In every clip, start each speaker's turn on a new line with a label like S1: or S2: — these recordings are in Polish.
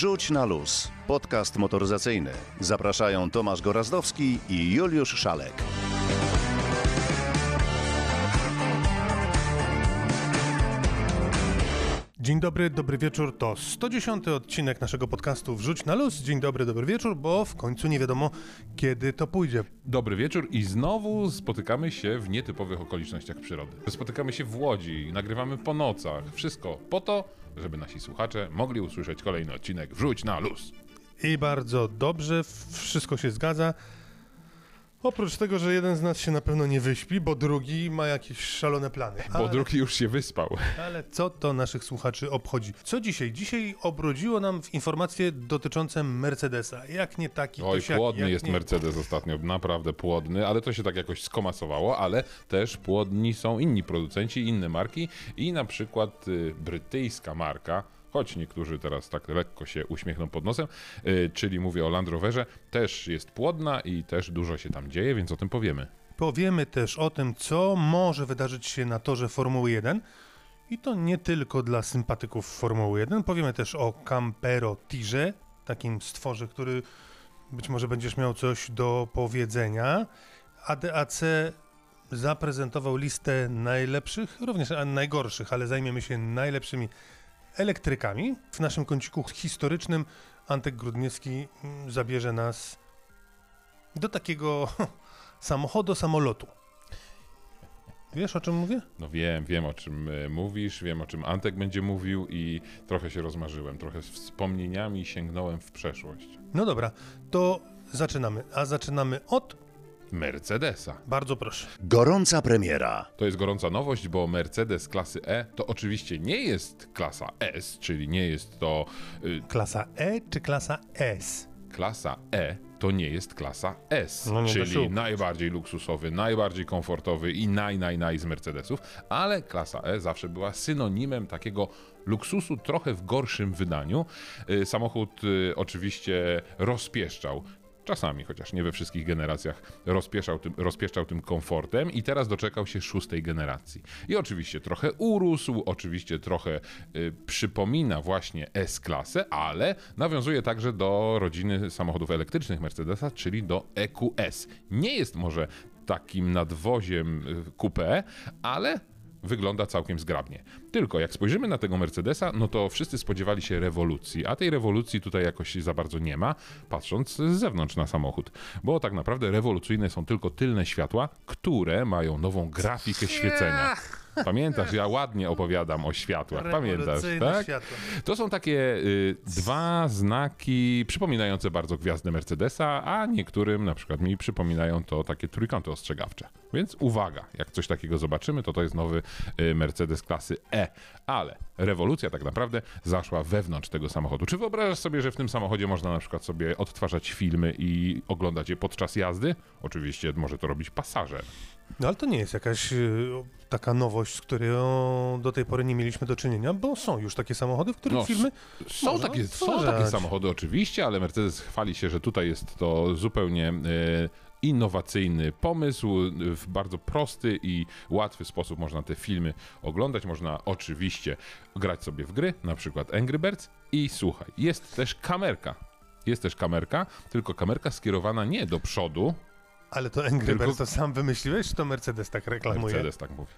S1: Wrzuć na luz. Podcast motoryzacyjny. Zapraszają Tomasz Gorazdowski i Juliusz Szalek.
S2: Dzień dobry, dobry wieczór. To 110 odcinek naszego podcastu Wrzuć na luz. Dzień dobry, dobry wieczór, bo w końcu nie wiadomo, kiedy to pójdzie.
S3: Dobry wieczór i znowu spotykamy się w nietypowych okolicznościach przyrody. Spotykamy się w Łodzi, nagrywamy po nocach. Wszystko po to, żeby nasi słuchacze mogli usłyszeć kolejny odcinek Wrzuć na luz.
S2: I bardzo dobrze, wszystko się zgadza. Oprócz tego, że jeden z nas się na pewno nie wyśpi, bo drugi ma jakieś szalone plany.
S3: Bo drugi już się wyspał.
S2: Ale co to naszych słuchaczy obchodzi? Co dzisiaj? Dzisiaj obrodziło nam w informacje dotyczące Mercedesa. Jak nie taki,
S3: Oj,
S2: to
S3: płodny
S2: jak
S3: jest
S2: nie...
S3: Mercedes ostatnio, naprawdę płodny, ale to się tak jakoś skomasowało, ale też płodni są inni producenci, inne marki i na przykład y, brytyjska marka, choć niektórzy teraz tak lekko się uśmiechną pod nosem, y, czyli mówię o Land Roverze, też jest płodna i też dużo się tam dzieje, więc o tym powiemy.
S2: Powiemy też o tym, co może wydarzyć się na torze Formuły 1. I to nie tylko dla sympatyków Formuły 1. Powiemy też o Campero Tirze, takim stworze, który być może będziesz miał coś do powiedzenia. ADAC zaprezentował listę najlepszych, również najgorszych, ale zajmiemy się najlepszymi elektrykami. W naszym kąciku historycznym Antek Grudniewski mm, zabierze nas do takiego samochodu, samolotu. Wiesz o czym mówię?
S3: No wiem, wiem o czym y, mówisz, wiem o czym Antek będzie mówił i trochę się rozmarzyłem, trochę z wspomnieniami sięgnąłem w przeszłość.
S2: No dobra, to zaczynamy. A zaczynamy od.
S3: Mercedesa.
S2: Bardzo proszę.
S1: Gorąca premiera.
S3: To jest gorąca nowość, bo Mercedes klasy E to oczywiście nie jest klasa S, czyli nie jest to y,
S2: Klasa E czy klasa S?
S3: klasa E, to nie jest klasa S,
S2: No
S3: czyli najbardziej luksusowy, najbardziej komfortowy i naj, naj, naj z Mercedesów, ale klasa E zawsze była synonimem takiego luksusu trochę w gorszym wydaniu. Y, Samochód y, oczywiście rozpieszczał czasami, chociaż nie we wszystkich generacjach, rozpieszczał tym, rozpieszczał tym komfortem i teraz doczekał się szóstej generacji. I oczywiście trochę urósł, oczywiście trochę y, przypomina właśnie S-klasę, ale nawiązuje także do rodziny samochodów elektrycznych Mercedesa, czyli do EQS. Nie jest może takim nadwoziem y, coupé, ale wygląda całkiem zgrabnie. Tylko jak spojrzymy na tego Mercedesa, no to wszyscy spodziewali się rewolucji, a tej rewolucji tutaj jakoś za bardzo nie ma, patrząc z zewnątrz na samochód. Bo tak naprawdę rewolucyjne są tylko tylne światła, które mają nową grafikę świecenia. Pamiętasz, ja ładnie opowiadam o światłach, pamiętasz, tak?
S2: światła.
S3: To są takie y, dwa znaki przypominające bardzo gwiazdę Mercedesa, a niektórym na przykład mi przypominają to takie trójkąty ostrzegawcze. Więc uwaga, jak coś takiego zobaczymy, to to jest nowy y, Mercedes klasy E. Ale rewolucja tak naprawdę zaszła wewnątrz tego samochodu. Czy wyobrażasz sobie, że w tym samochodzie można na przykład sobie odtwarzać filmy i oglądać je podczas jazdy? Oczywiście może to robić pasażer.
S2: No ale to nie jest jakaś y, taka nowość, z którą do tej pory nie mieliśmy do czynienia, bo są już takie samochody, w których
S3: No,
S2: filmy
S3: Są takie, są takie samochody oczywiście, ale Mercedes chwali się, że tutaj jest to zupełnie e, innowacyjny pomysł, e, w bardzo prosty i łatwy sposób można te filmy oglądać. Można oczywiście grać sobie w gry, na przykład Angry Birds i słuchaj, jest też kamerka. Jest też kamerka, tylko kamerka skierowana nie do przodu,
S2: Ale to Angry
S3: Tylko-
S2: Birds to sam wymyśliłeś, czy to Mercedes tak reklamuje?
S3: Mercedes tak mówi.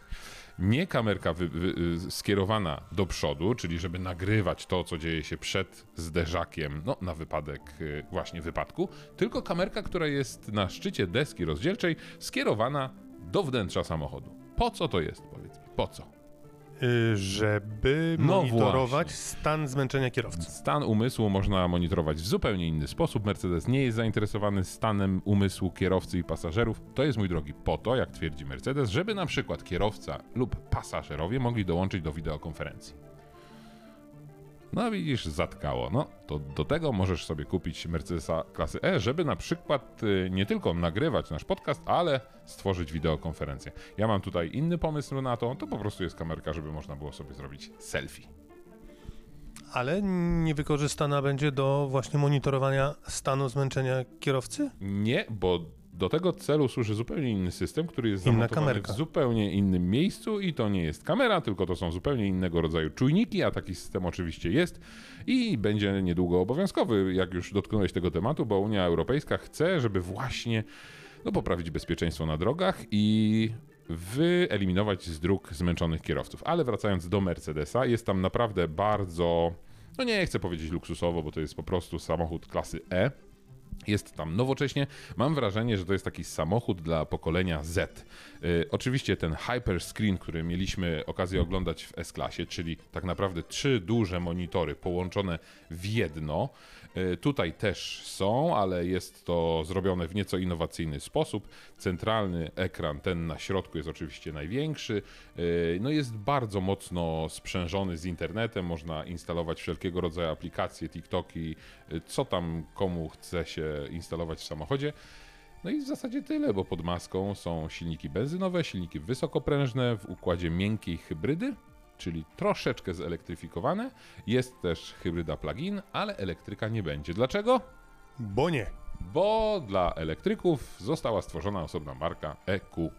S3: Nie kamerka wy, wy, y, skierowana do przodu, czyli żeby nagrywać to, co dzieje się przed zderzakiem, no na wypadek y, właśnie wypadku, tylko kamerka, która jest na szczycie deski rozdzielczej, skierowana do wnętrza samochodu. Po co to jest, powiedz mi? Po co?
S2: Y, żeby
S3: No
S2: monitorować
S3: właśnie.
S2: stan zmęczenia kierowcy.
S3: Stan umysłu można monitorować w zupełnie inny sposób. Mercedes nie jest zainteresowany stanem umysłu kierowcy i pasażerów. To jest, mój drogi, po to, jak twierdzi Mercedes, żeby na przykład kierowca lub pasażerowie mogli dołączyć do wideokonferencji. No widzisz, zatkało. No to do tego możesz sobie kupić Mercedesa klasy E, żeby na przykład y, nie tylko nagrywać nasz podcast, ale stworzyć wideokonferencję. Ja mam tutaj inny pomysł na to, to po prostu jest kamerka, żeby można było sobie zrobić selfie.
S2: Ale niewykorzystana będzie do właśnie monitorowania stanu zmęczenia kierowcy?
S3: Nie, bo do tego celu służy zupełnie inny system, który jest
S2: Inna kamerka.
S3: w zupełnie innym miejscu i to nie jest kamera, tylko to są zupełnie innego rodzaju czujniki, a taki system oczywiście jest i będzie niedługo obowiązkowy, jak już dotknąłeś tego tematu, bo Unia Europejska chce, żeby właśnie no, poprawić bezpieczeństwo na drogach i wyeliminować z dróg zmęczonych kierowców. Ale wracając do Mercedesa, jest tam naprawdę bardzo, no nie chcę powiedzieć luksusowo, bo to jest po prostu samochód klasy E. Jest tam nowocześnie. Mam wrażenie, że to jest taki samochód dla pokolenia Z. Yy, oczywiście ten hyperscreen, który mieliśmy okazję oglądać w S-klasie, czyli tak naprawdę trzy duże monitory połączone w jedno. Yy, tutaj też są, ale jest to zrobione w nieco innowacyjny sposób. Centralny ekran, ten na środku jest oczywiście największy. Yy, no jest bardzo mocno sprzężony z internetem. Można instalować wszelkiego rodzaju aplikacje, TikToki, yy, co tam komu chce się instalować w samochodzie. No i w zasadzie tyle, bo pod maską są silniki benzynowe, silniki wysokoprężne w układzie miękkiej hybrydy, czyli troszeczkę zelektryfikowane. Jest też hybryda plug-in, ale elektryka nie będzie. Dlaczego?
S2: Bo nie.
S3: Bo dla elektryków została stworzona osobna marka EQ.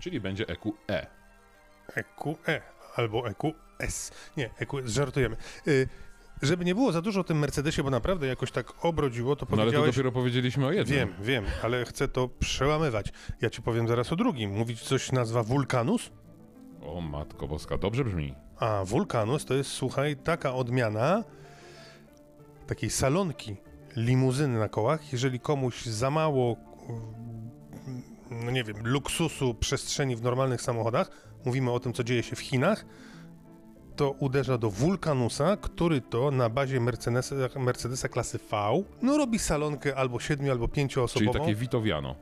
S3: Czyli będzie EQE.
S2: EQE albo EQS. Nie, EQS, żartujemy. Y, żeby nie było za dużo o tym Mercedesie, bo naprawdę jakoś tak obrodziło, to
S3: No ale to
S2: powiedziałeś...
S3: dopiero powiedzieliśmy o jednym.
S2: Wiem, wiem, ale chcę to przełamywać. Ja ci powiem zaraz o drugim. Mówić coś nazwa Vulcanus?
S3: O matko boska, dobrze brzmi.
S2: A Vulcanus to jest, słuchaj, taka odmiana takiej salonki limuzyny na kołach. Jeżeli komuś za mało, no nie wiem, luksusu przestrzeni w normalnych samochodach, mówimy o tym, co dzieje się w Chinach, to uderza do Vulcanusa, który to na bazie Mercedesa, Mercedesa klasy V, no robi salonkę albo siedmiu, albo
S3: Czyli
S2: pięcioosobową.
S3: takie Vitowiano.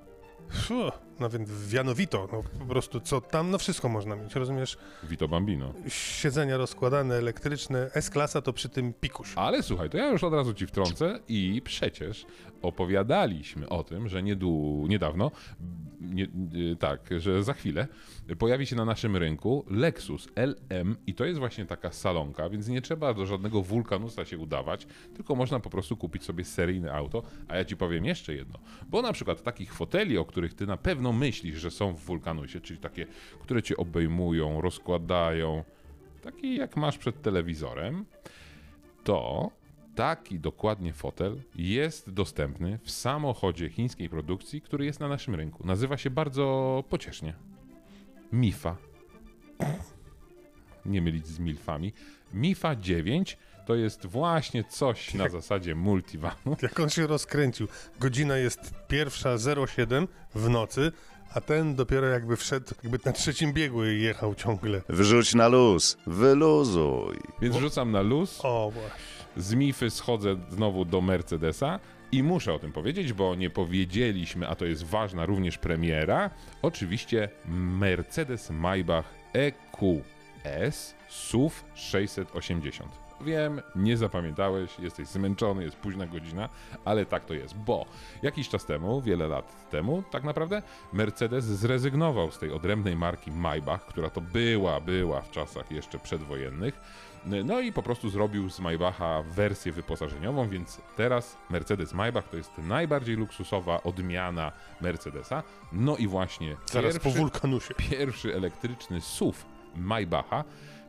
S2: Fuh, nawet wianowito, no po prostu co tam, no wszystko można mieć, rozumiesz?
S3: Vito Bambino.
S2: Siedzenia rozkładane, elektryczne, S-klasa to przy tym pikuś.
S3: Ale słuchaj, to ja już od razu ci wtrącę i przecież opowiadaliśmy o tym, że niedłu, niedawno, nie, y, tak, że za chwilę pojawi się na naszym rynku Lexus LM i to jest właśnie taka salonka, więc nie trzeba do żadnego wulkanusa się udawać, tylko można po prostu kupić sobie seryjne auto, a ja ci powiem jeszcze jedno, bo na przykład takich foteli, o których ty na pewno myślisz, że są w wulkanusie, czyli takie, które cię obejmują, rozkładają, takie jak masz przed telewizorem, to taki dokładnie fotel jest dostępny w samochodzie chińskiej produkcji, który jest na naszym rynku. Nazywa się bardzo pociesznie. Mifa. Nie mylić z milfami. Mifa 9 to jest właśnie coś na zasadzie multivanu.
S2: Jak on się rozkręcił. Godzina jest pierwsza 07 w nocy, a ten dopiero jakby wszedł, jakby na trzecim biegu jechał ciągle.
S1: Wrzuć na luz, wyluzuj.
S3: Więc rzucam na luz.
S2: O właśnie.
S3: Z Mify schodzę znowu do Mercedesa i muszę o tym powiedzieć, bo nie powiedzieliśmy, a to jest ważna również premiera. Oczywiście Mercedes Maybach EQS SUV 680. Wiem, nie zapamiętałeś, jesteś zmęczony, jest późna godzina, ale tak to jest, bo jakiś czas temu, wiele lat temu, tak naprawdę, Mercedes zrezygnował z tej odrębnej marki Maybach, która to była, była w czasach jeszcze przedwojennych, no i po prostu zrobił z Maybacha wersję wyposażeniową, więc teraz Mercedes Maybach to jest najbardziej luksusowa odmiana Mercedesa. No i właśnie
S2: Zaraz po
S3: pierwszy,
S2: wulkanusie.
S3: pierwszy elektryczny SUV Maybacha,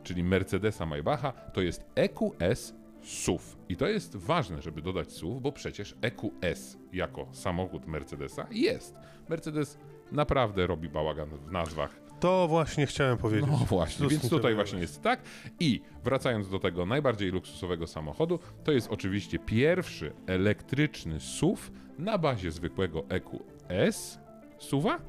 S3: czyli Mercedesa Maybacha, to jest EQS SUV. I to jest ważne, żeby dodać SUV, bo przecież EQS jako samochód Mercedesa jest. Mercedes naprawdę robi bałagan w nazwach
S2: To właśnie chciałem powiedzieć.
S3: no właśnie,
S2: Słusznie
S3: więc tutaj właśnie jest tak. I wracając do tego najbardziej luksusowego samochodu, to jest oczywiście pierwszy elektryczny SUV na bazie zwykłego EQS SUVa.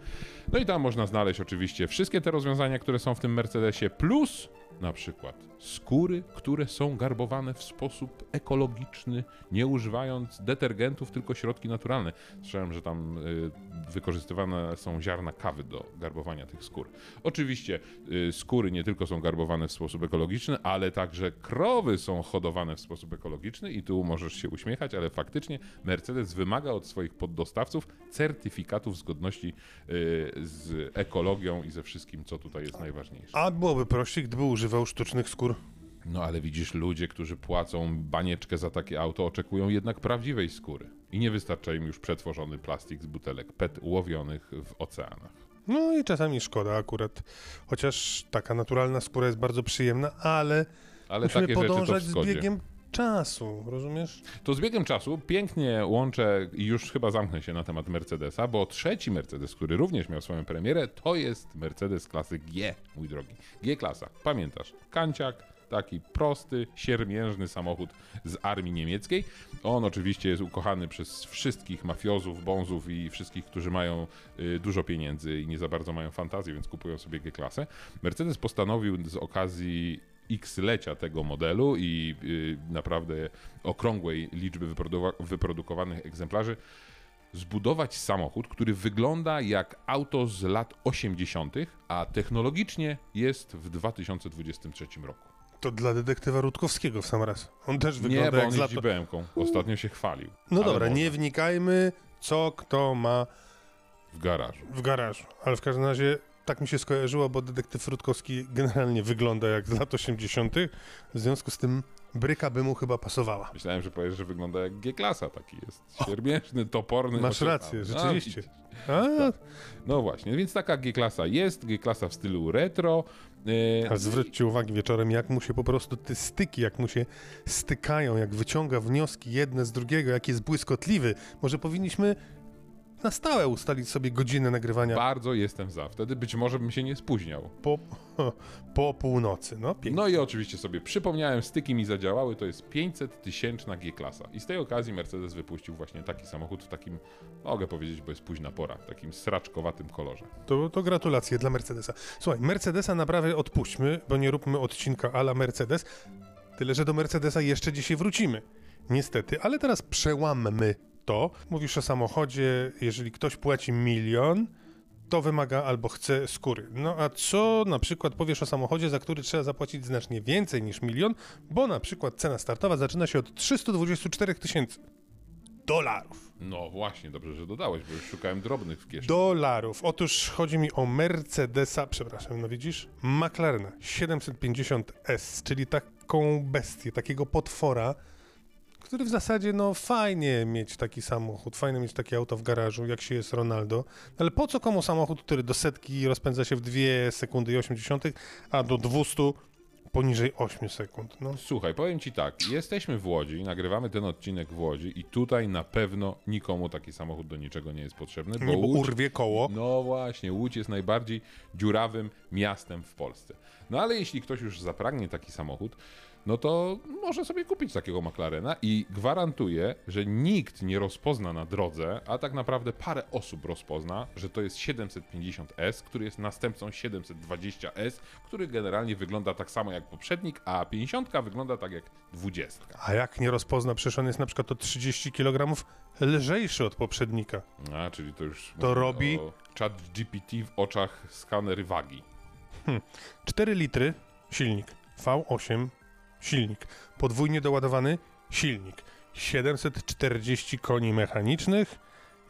S3: No i tam można znaleźć oczywiście wszystkie te rozwiązania, które są w tym Mercedesie, plus na przykład skóry, które są garbowane w sposób ekologiczny, nie używając detergentów, tylko środki naturalne. Słyszałem, że tam y, wykorzystywane są ziarna kawy do garbowania tych skór. Oczywiście y, skóry nie tylko są garbowane w sposób ekologiczny, ale także krowy są hodowane w sposób ekologiczny i tu możesz się uśmiechać, ale faktycznie Mercedes wymaga od swoich poddostawców certyfikatów zgodności y, z ekologią i ze wszystkim, co tutaj jest najważniejsze.
S2: A byłoby prościej, gdyby używał sztucznych skór.
S3: No ale widzisz, ludzie, którzy płacą banieczkę za takie auto, oczekują jednak prawdziwej skóry. I nie wystarcza im już przetworzony plastik z butelek PET łowionych w oceanach.
S2: No i czasami szkoda akurat, chociaż taka naturalna skóra jest bardzo przyjemna, ale,
S3: Ale
S2: musimy
S3: takie rzeczy to
S2: podążać z biegiem czasu, rozumiesz?
S3: To z biegiem czasu pięknie łączę i już chyba zamknę się na temat Mercedesa, bo trzeci Mercedes, który również miał swoją premierę, to jest Mercedes klasy G, mój drogi. G-klasa, pamiętasz? Kanciak, taki prosty, siermiężny samochód z armii niemieckiej. On oczywiście jest ukochany przez wszystkich mafiozów, bonzów i wszystkich, którzy mają y, dużo pieniędzy i nie za bardzo mają fantazji, więc kupują sobie G-klasę. Mercedes postanowił z okazji X-lecia tego modelu i y, naprawdę okrągłej liczby wyprodu- wyprodukowanych egzemplarzy zbudować samochód, który wygląda jak auto z lat 80., a technologicznie jest w 2023 roku.
S2: To dla detektywa Rutkowskiego w sam raz. On też wygląda
S3: Nie, bo
S2: jak
S3: on
S2: z lat...
S3: jeździ BM-ką. Ostatnio się chwalił.
S2: No dobra,
S3: może
S2: nie wnikajmy, co kto ma
S3: W garażu.
S2: w garażu, ale w każdym razie tak mi się skojarzyło, bo detektyw Rutkowski generalnie wygląda jak z lat 80., w związku z tym bryka by mu chyba pasowała.
S3: Myślałem, że powiesz, że wygląda jak G-klasa. Taki jest siermiężny, toporny.
S2: Masz
S3: ociepały.
S2: rację,
S3: A,
S2: rzeczywiście.
S3: widzisz.
S2: A,
S3: No właśnie, więc taka G-klasa jest, G-klasa w stylu retro. E,
S2: A zwróćcie uwagę wieczorem, jak mu się po prostu te styki, jak mu się stykają, jak wyciąga wnioski jedne z drugiego, jak jest błyskotliwy. Może powinniśmy na stałe ustalić sobie godzinę nagrywania
S3: Bardzo jestem za. Wtedy być może bym się nie spóźniał.
S2: po, po północy. No, pięknie.
S3: No i oczywiście sobie przypomniałem, styki mi zadziałały, to jest 500 tysięczna G-klasa. I z tej okazji Mercedes wypuścił właśnie taki samochód w takim, mogę powiedzieć, bo jest późna pora, w takim sraczkowatym kolorze.
S2: To, to gratulacje dla Mercedesa. Słuchaj, Mercedesa naprawdę odpuśćmy, bo nie róbmy odcinka ala Mercedes. Tyle, że do Mercedesa jeszcze dzisiaj wrócimy. Niestety, ale teraz przełammy to. Mówisz o samochodzie, jeżeli ktoś płaci milion, to wymaga albo chce skóry. No a co na przykład powiesz o samochodzie, za który trzeba zapłacić znacznie więcej niż milion, bo na przykład cena startowa zaczyna się od 324 tysięcy dolarów.
S3: No właśnie, dobrze, że dodałeś, bo już szukałem drobnych w kieszeni.
S2: dolarów. Otóż chodzi mi o Mercedesa, przepraszam, no widzisz, McLarena 750S, czyli taką bestię, takiego potwora, który w zasadzie, no fajnie mieć taki samochód, fajnie mieć takie auto w garażu, jak się jest Ronaldo, ale po co komu samochód, który do setki rozpędza się w 2 sekundy i 80, a do 200 poniżej 8 sekund, no.
S3: Słuchaj, powiem ci tak, jesteśmy w Łodzi, nagrywamy ten odcinek w Łodzi i tutaj na pewno nikomu taki samochód do niczego nie jest potrzebny, bo,
S2: Nie, bo
S3: Łódź,
S2: urwie koło.
S3: No właśnie, Łódź jest najbardziej dziurawym miastem w Polsce. No ale jeśli ktoś już zapragnie taki samochód, no to może sobie kupić takiego McLarena i gwarantuję, że nikt nie rozpozna na drodze, a tak naprawdę parę osób rozpozna, że to jest 750S, który jest następcą 720S, który generalnie wygląda tak samo jak poprzednik, a 50 wygląda tak jak 20.
S2: A jak nie rozpozna, przecież on jest na przykład o 30 kg lżejszy od poprzednika.
S3: A, czyli to już
S2: To robi-
S3: chat GPT w oczach skaner wagi.
S2: 4 litry silnik, V8 silnik, podwójnie doładowany silnik, 740 koni mechanicznych,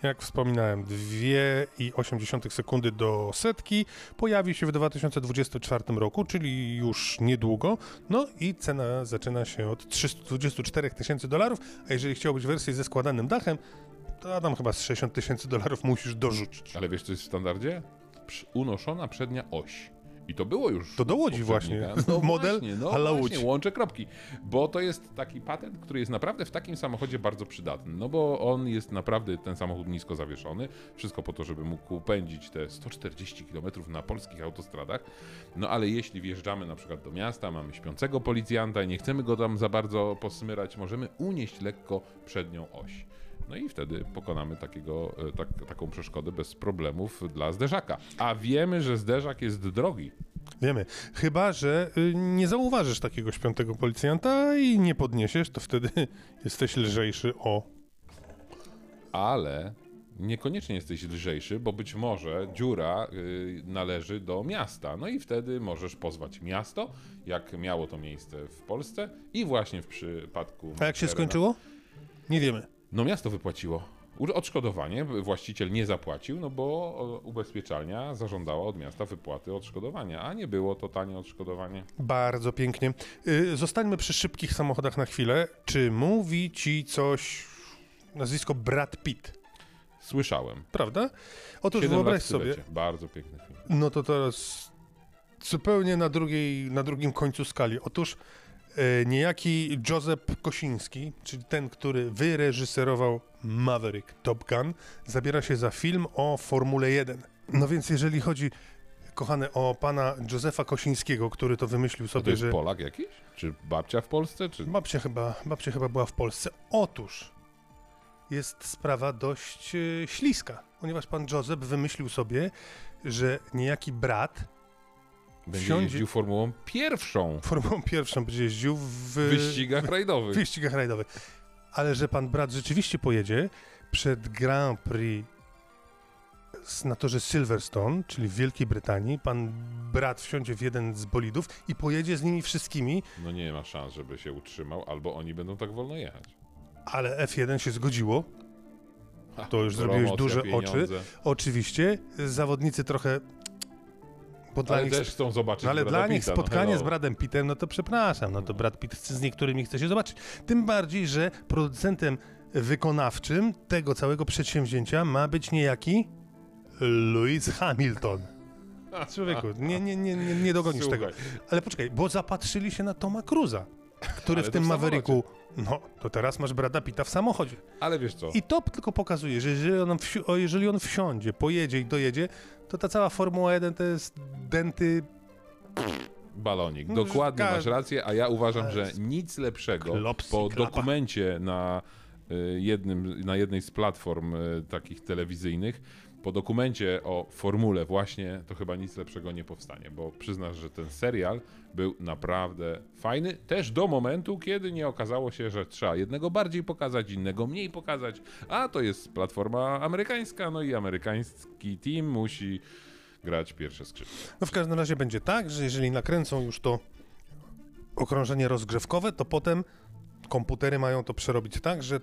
S2: jak wspominałem 2,8 sekundy do setki, pojawi się w 2024 roku, czyli już niedługo, no i cena zaczyna się od 324 tysięcy dolarów, a jeżeli chciałbyś wersję ze składanym dachem, to tam chyba z 60 tysięcy dolarów musisz dorzucić.
S3: Ale wiesz, co jest w standardzie? Unoszona przednia oś. I to było już.
S2: To do Łodzi właśnie.
S3: No
S2: Model
S3: właśnie, no
S2: a la
S3: właśnie, łączę kropki. Bo to jest taki patent, który jest naprawdę w takim samochodzie bardzo przydatny. No bo on jest naprawdę, ten samochód nisko zawieszony. Wszystko po to, żeby mógł pędzić te 140 km na polskich autostradach. No ale jeśli wjeżdżamy na przykład do miasta, mamy śpiącego policjanta i nie chcemy go tam za bardzo posmyrać, możemy unieść lekko przednią oś. No i wtedy pokonamy takiego, e, tak, taką przeszkodę bez problemów dla zderzaka. A wiemy, że zderzak jest drogi.
S2: Wiemy. Chyba, że y, nie zauważysz takiego śpiątego policjanta i nie podniesiesz, to wtedy jesteś lżejszy o.
S3: ale niekoniecznie jesteś lżejszy, bo być może dziura y, należy do miasta. No i wtedy możesz pozwać miasto, jak miało to miejsce w Polsce i właśnie w przypadku...
S2: A jak się skończyło? Nie wiemy.
S3: No miasto wypłaciło odszkodowanie, właściciel nie zapłacił, no bo o, ubezpieczalnia zażądała od miasta wypłaty odszkodowania, a nie było to tanie odszkodowanie.
S2: Bardzo pięknie. Y, Zostańmy przy szybkich samochodach na chwilę. Czy mówi ci coś nazwisko Brad Pitt,
S3: Słyszałem.
S2: prawda? Otóż wyobraź sobie.
S3: Bardzo piękny film.
S2: no to teraz zupełnie na, drugiej, na drugim końcu skali. Otóż e, niejaki Józef Kosiński, czyli ten, który wyreżyserował Maverick Top Gun, zabiera się za film o Formule 1. No więc jeżeli chodzi, kochane, o pana Józefa Kosińskiego, który to wymyślił
S3: To,
S2: sobie,
S3: jest
S2: że...
S3: Polak jakiś? Czy babcia w Polsce? Czy...
S2: Babcia chyba, babcia chyba była w Polsce. Otóż jest sprawa dość e, śliska, ponieważ pan Józef wymyślił sobie, że niejaki brat
S3: Będzie
S2: wsiądzie-
S3: jeździł formułą pierwszą
S2: Formułą pierwszą będzie jeździł w
S3: w wyścigach
S2: w
S3: rajdowych.
S2: wyścigach rajdowych. Ale że pan brat rzeczywiście pojedzie przed Grand Prix na torze Silverstone, czyli w Wielkiej Brytanii, pan brat wsiądzie w jeden z bolidów i pojedzie z nimi wszystkimi,
S3: No nie ma szans, żeby się utrzymał, albo oni będą tak wolno jechać.
S2: ale F1 się zgodziło. To już zrobiłeś duże
S3: pieniądze.
S2: oczy. Oczywiście zawodnicy trochę... Bo
S3: Ale
S2: nich
S3: też chcą zobaczyć
S2: No ale
S3: Brada
S2: dla nich
S3: Pitta,
S2: spotkanie
S3: no
S2: z. Bradem Pittem, no to przepraszam, no to Brad Pitt z niektórymi chce się zobaczyć. Tym bardziej, że producentem wykonawczym tego całego przedsięwzięcia ma być niejaki Lewis Hamilton. Człowieku, nie, nie, nie, nie, nie dogonisz
S3: Słuchaj,
S2: tego. Ale poczekaj, bo zapatrzyli się na Toma Cruza, który
S3: Ale
S2: w tym Mavericku, no to teraz masz Brada Pitta w samochodzie.
S3: Ale wiesz co?
S2: I to tylko pokazuje, że jeżeli on, wsi- o, jeżeli on wsiądzie, pojedzie i dojedzie, to ta cała Formuła 1 to jest denty
S3: Balonik.
S2: No,
S3: Dokładnie masz rację, a ja uważam, że nic lepszego po
S2: klapa.
S3: dokumencie na, y, jednym, na jednej z platform y, takich telewizyjnych, po dokumencie o formule właśnie, to chyba nic lepszego nie powstanie, bo przyznasz, że ten serial był naprawdę fajny, też do momentu, kiedy nie okazało się, że trzeba jednego bardziej pokazać, innego mniej pokazać, a to jest platforma amerykańska, no i amerykański team musi grać pierwsze skrzypce.
S2: No w każdym razie będzie tak, że jeżeli nakręcą już to okrążenie rozgrzewkowe, to potem komputery mają to przerobić tak, że,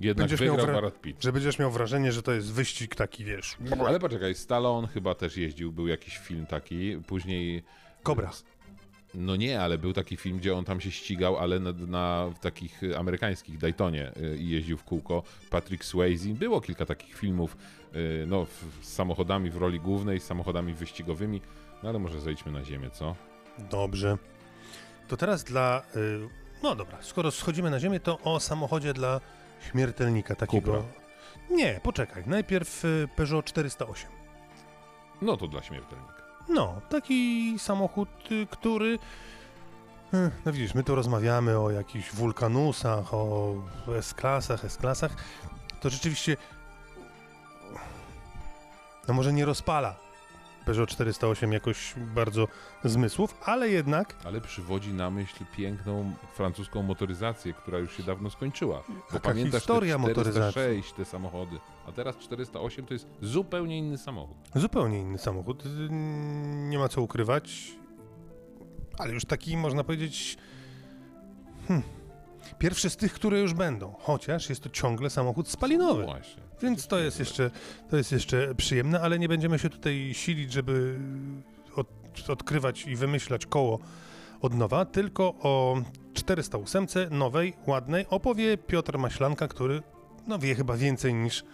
S3: Jednak
S2: Będziesz miał
S3: wygrał
S2: wra-
S3: Brad Pitt.
S2: że będziesz miał wrażenie, że to jest wyścig taki, wiesz,
S3: Ale poczekaj, Stallone chyba też jeździł, był jakiś film taki, później...
S2: Kobra.
S3: No nie, ale był taki film, gdzie on tam się ścigał, ale na, na w takich amerykańskich Daytonie y, i jeździł w kółko. Patrick Swayze. Było kilka takich filmów y, no, z samochodami w roli głównej, z samochodami wyścigowymi. No ale może zejdźmy na ziemię, co?
S2: Dobrze. To teraz dla. Y, no dobra, skoro schodzimy na ziemię, to o samochodzie dla śmiertelnika takiego.
S3: Cupra.
S2: Nie, poczekaj. Najpierw y, Peugeot 408.
S3: No to dla śmiertelnika.
S2: No, taki samochód, y, który. y, No widzisz, my tu rozmawiamy o jakichś wulkanusach, o S-klasach, S-klasach. To rzeczywiście. No może nie rozpala Peugeot 408 jakoś bardzo zmysłów, ale jednak
S3: Ale przywodzi na myśl piękną francuską motoryzację, która już się dawno skończyła. Bo
S2: Taka
S3: pamiętasz
S2: historia
S3: te
S2: motoryzacji.
S3: 406, te samochody, a teraz 408 to jest zupełnie inny samochód.
S2: Zupełnie inny samochód. Nie ma co ukrywać. Ale już taki, można powiedzieć. Hmm, pierwszy z tych, które już będą. Chociaż jest to ciągle samochód spalinowy.
S3: Właśnie.
S2: Więc to jest jeszcze, to jest jeszcze przyjemne, ale nie będziemy się tutaj silić, żeby od, odkrywać i wymyślać koło od nowa, tylko o 408 nowej, ładnej opowie Piotr Maślanka, który no, wie chyba więcej niż,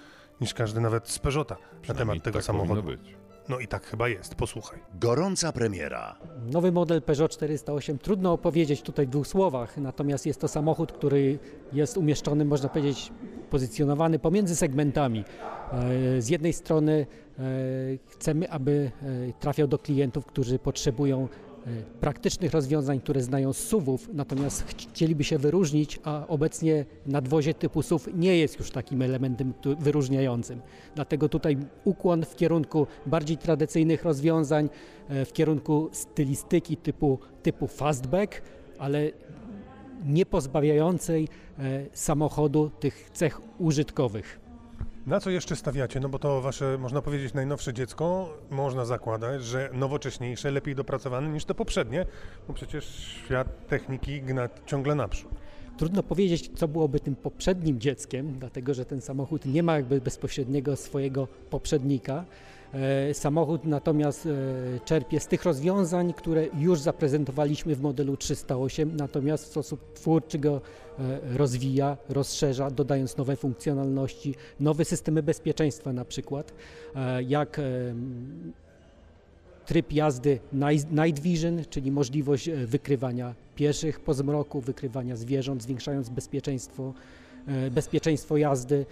S2: niż każdy nawet z Peugeota na temat tego
S3: tak
S2: samochodu.
S3: być.
S2: No i tak chyba jest, posłuchaj.
S1: Gorąca premiera.
S4: Nowy model Peugeot 408 trudno opowiedzieć tutaj w dwóch słowach, natomiast jest to samochód, który jest umieszczony, można powiedzieć, pozycjonowany pomiędzy segmentami. E, Z jednej strony e, chcemy, aby e, trafiał do klientów, którzy potrzebują praktycznych rozwiązań, które znają z SUVów, natomiast chcieliby się wyróżnić, a obecnie nadwozie typu SUV nie jest już takim elementem wyróżniającym. Dlatego tutaj ukłon w kierunku bardziej tradycyjnych rozwiązań, e, w kierunku stylistyki typu, typu fastback, ale nie pozbawiającej e, samochodu tych cech użytkowych.
S2: Na co jeszcze stawiacie? No bo to wasze, można powiedzieć, najnowsze dziecko, można zakładać, że nowocześniejsze, lepiej dopracowane niż te poprzednie, bo przecież świat techniki gna ciągle naprzód.
S4: Trudno powiedzieć, co byłoby tym poprzednim dzieckiem, dlatego że ten samochód nie ma jakby bezpośredniego swojego poprzednika. E, Samochód natomiast e, czerpie z tych rozwiązań, które już zaprezentowaliśmy w modelu 308, natomiast w sposób twórczy go e, rozwija, rozszerza, dodając nowe funkcjonalności, nowe systemy bezpieczeństwa na przykład, jak tryb jazdy Night Vision, czyli możliwość wykrywania pieszych po zmroku, wykrywania zwierząt, zwiększając bezpieczeństwo, bezpieczeństwo jazdy,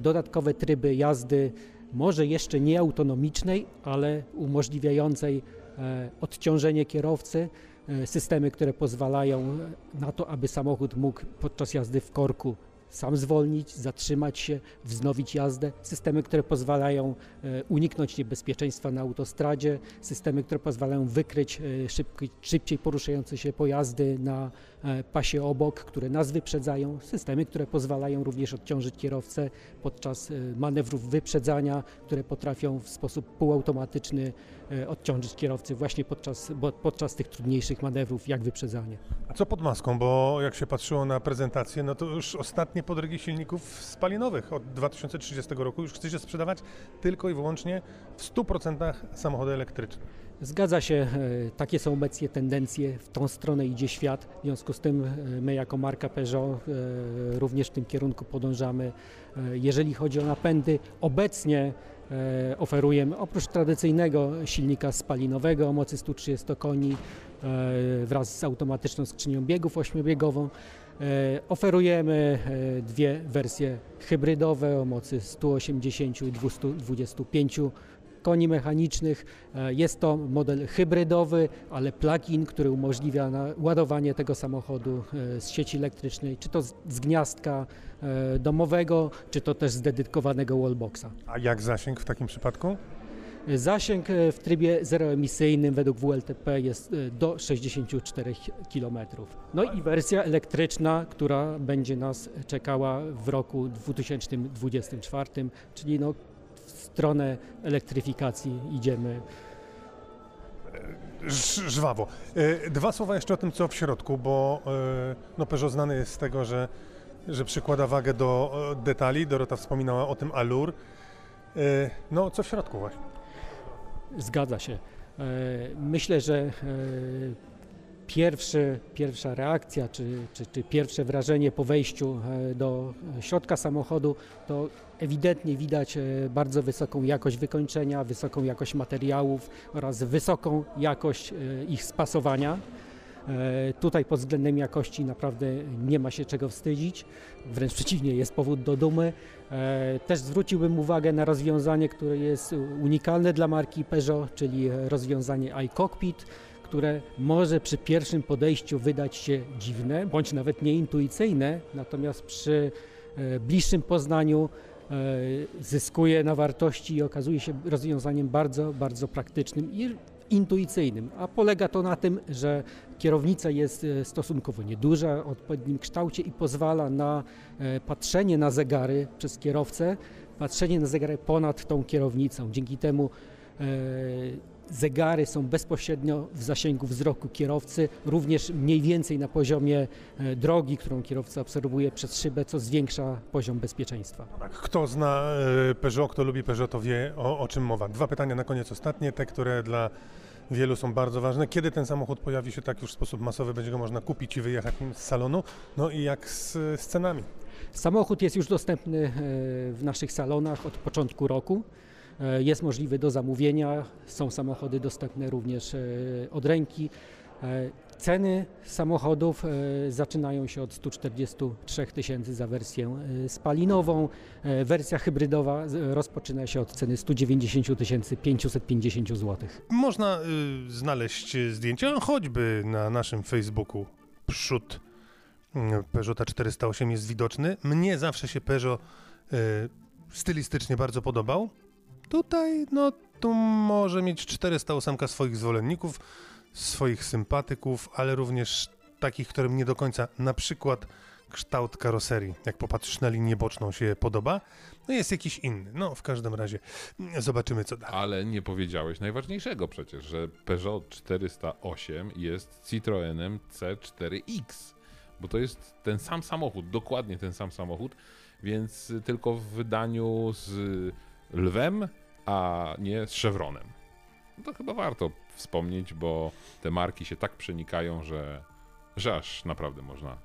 S4: dodatkowe tryby jazdy, może jeszcze nie autonomicznej, ale umożliwiającej e, odciążenie kierowcy, e, systemy, które pozwalają na to, aby samochód mógł podczas jazdy w korku sam zwolnić, zatrzymać się, wznowić jazdę, systemy, które pozwalają e, uniknąć niebezpieczeństwa na autostradzie, systemy, które pozwalają wykryć e, szybki, szybciej poruszające się pojazdy na e, pasie obok, które nas wyprzedzają, systemy, które pozwalają również odciążyć kierowcę podczas e, manewrów wyprzedzania, które potrafią w sposób półautomatyczny e, odciążyć kierowcy właśnie podczas, podczas tych trudniejszych manewrów, jak wyprzedzanie.
S2: A co pod maską? Bo jak się patrzyło na prezentację, no to już ostatnie podrygi silników spalinowych od 2030 roku już chcecie sprzedawać tylko i wyłącznie w 100% samochody elektryczne.
S4: Zgadza się, e, takie są obecnie tendencje, w tą stronę idzie świat. W związku z tym e, my jako marka Peugeot e, również w tym kierunku podążamy. Jeżeli chodzi o napędy, obecnie oferujemy oprócz tradycyjnego silnika spalinowego o mocy 130 koni wraz z automatyczną skrzynią biegów ośmiobiegową, oferujemy dwie wersje hybrydowe o mocy 180 i 225 koni mechanicznych. E, Jest to model hybrydowy, ale plug-in, który umożliwia ładowanie tego samochodu e, z sieci elektrycznej, czy to z gniazdka e, domowego, czy to też z dedykowanego wallboxa.
S2: A jak zasięg w takim przypadku?
S4: Zasięg w trybie zeroemisyjnym według WLTP jest do 64 km. No i wersja elektryczna, która będzie nas czekała w roku 2024, czyli no stronę elektryfikacji idziemy.
S2: Żwawo. E, Dwa słowa jeszcze o tym, co w środku, bo e, no Peugeot znany jest z tego, że, że przykłada wagę do e, detali. Dorota wspominała o tym Allure. E, No, co w środku właśnie?
S4: Zgadza się. Myślę, że pierwszy, pierwsza reakcja, czy, czy, czy pierwsze wrażenie po wejściu do środka samochodu, to ewidentnie widać e, bardzo wysoką jakość wykończenia, wysoką jakość materiałów oraz wysoką jakość e, ich spasowania. E, Tutaj pod względem jakości naprawdę nie ma się czego wstydzić, wręcz przeciwnie, jest powód do dumy. Też zwróciłbym uwagę na rozwiązanie, które jest unikalne dla marki Peugeot, czyli rozwiązanie iCockpit, które może przy pierwszym podejściu wydać się dziwne, bądź nawet nieintuicyjne, natomiast przy bliższym poznaniu zyskuje na wartości i okazuje się rozwiązaniem bardzo, bardzo praktycznym i intuicyjnym. A polega to na tym, że kierownica jest e, stosunkowo nieduża, o odpowiednim kształcie i pozwala na e, patrzenie na zegary przez kierowcę, patrzenie na zegary ponad tą kierownicą. Dzięki temu e, zegary są bezpośrednio w zasięgu wzroku kierowcy, również mniej więcej na poziomie e, drogi, którą kierowca obserwuje przez szybę, co zwiększa poziom bezpieczeństwa.
S2: Tak, Kto zna e, Peugeot, kto lubi Peugeot, to wie o, o czym mowa. Dwa pytania na koniec ostatnie, te, które dla wielu są bardzo ważne. Kiedy ten samochód pojawi się tak już w sposób masowy, będzie go można kupić i wyjechać z salonu? No i jak z, z cenami?
S4: Samochód jest już dostępny e, w naszych salonach od początku roku. E, Jest możliwy do zamówienia. Są samochody dostępne również e, od ręki. E, Ceny samochodów zaczynają się od 143 tysięcy za wersję spalinową. Wersja hybrydowa rozpoczyna się od ceny 190 550 zł.
S2: Można y, znaleźć zdjęcia, choćby na naszym Facebooku. Przód mm, Peugeota 408 jest widoczny. Mnie zawsze się Peugeot y, stylistycznie bardzo podobał. Tutaj, no, tu może mieć 408 swoich zwolenników, swoich sympatyków, ale również takich, którym nie do końca na przykład kształt karoserii, jak popatrzysz na linię boczną się podoba, no jest jakiś inny. No, w każdym razie zobaczymy, co dalej.
S3: Ale nie powiedziałeś najważniejszego przecież, że Peugeot 408 jest Citroenem C4X, bo to jest ten sam samochód, dokładnie ten sam samochód, więc tylko w wydaniu z lwem a nie z Chevronem. No to chyba warto wspomnieć, bo te marki się tak przenikają, że, że aż naprawdę można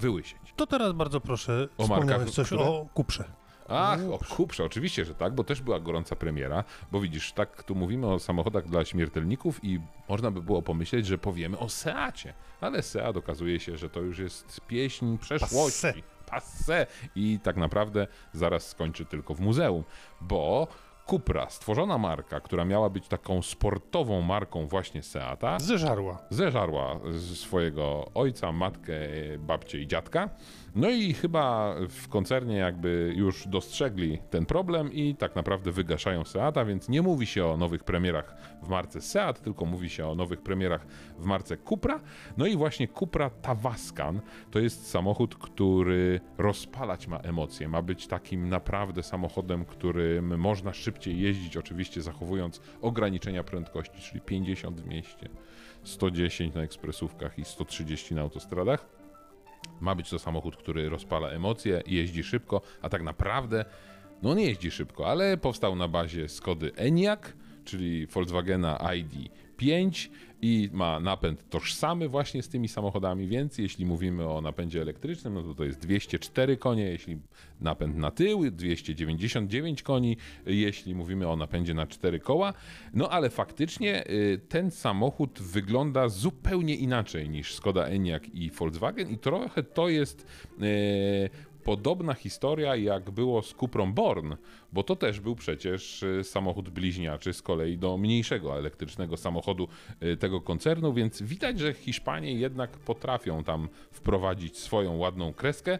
S3: wyłysieć.
S2: To teraz bardzo proszę,
S3: O markach,
S2: coś
S3: które?
S2: o Kuprze.
S3: Ach, o Kuprze, oczywiście, że tak, bo też była gorąca premiera, bo widzisz, tak tu mówimy o samochodach dla śmiertelników i można by było pomyśleć, że powiemy o Seacie, ale Seat okazuje się, że to już jest pieśń przeszłości.
S2: Passé.
S3: Passé. I tak naprawdę zaraz skończy tylko w muzeum, bo Cupra, stworzona marka, która miała być taką sportową marką właśnie Seata,
S2: Zeżarła.
S3: zeżarła swojego ojca, matkę, babcię i dziadka. No i chyba w koncernie jakby już dostrzegli ten problem i tak naprawdę wygaszają Seata, więc nie mówi się o nowych premierach w marce Seat, tylko mówi się o nowych premierach w marce Cupra. No i właśnie Cupra Tavascan to jest samochód, który rozpalać ma emocje, ma być takim naprawdę samochodem, którym można szybciej jeździć, oczywiście zachowując ograniczenia prędkości, czyli 50 w mieście. 110 na ekspresówkach i 130 na autostradach. Ma być to samochód, który rozpala emocje, jeździ szybko, a tak naprawdę no nie jeździ szybko, ale powstał na bazie Skody Enyaq, czyli Volkswagena ID5 i ma napęd tożsamy właśnie z tymi samochodami, więc jeśli mówimy o napędzie elektrycznym, no to to jest 204 konie, jeśli napęd na tył, 299 koni, jeśli mówimy o napędzie na cztery koła. No ale faktycznie y, ten samochód wygląda zupełnie inaczej niż Skoda Enyaq i Volkswagen i trochę to jest y, podobna historia jak było z Cuprą Born, bo to też był przecież y, samochód bliźniaczy z kolei do mniejszego elektrycznego samochodu y, tego koncernu, więc widać, że Hiszpanie jednak potrafią tam wprowadzić swoją ładną kreskę.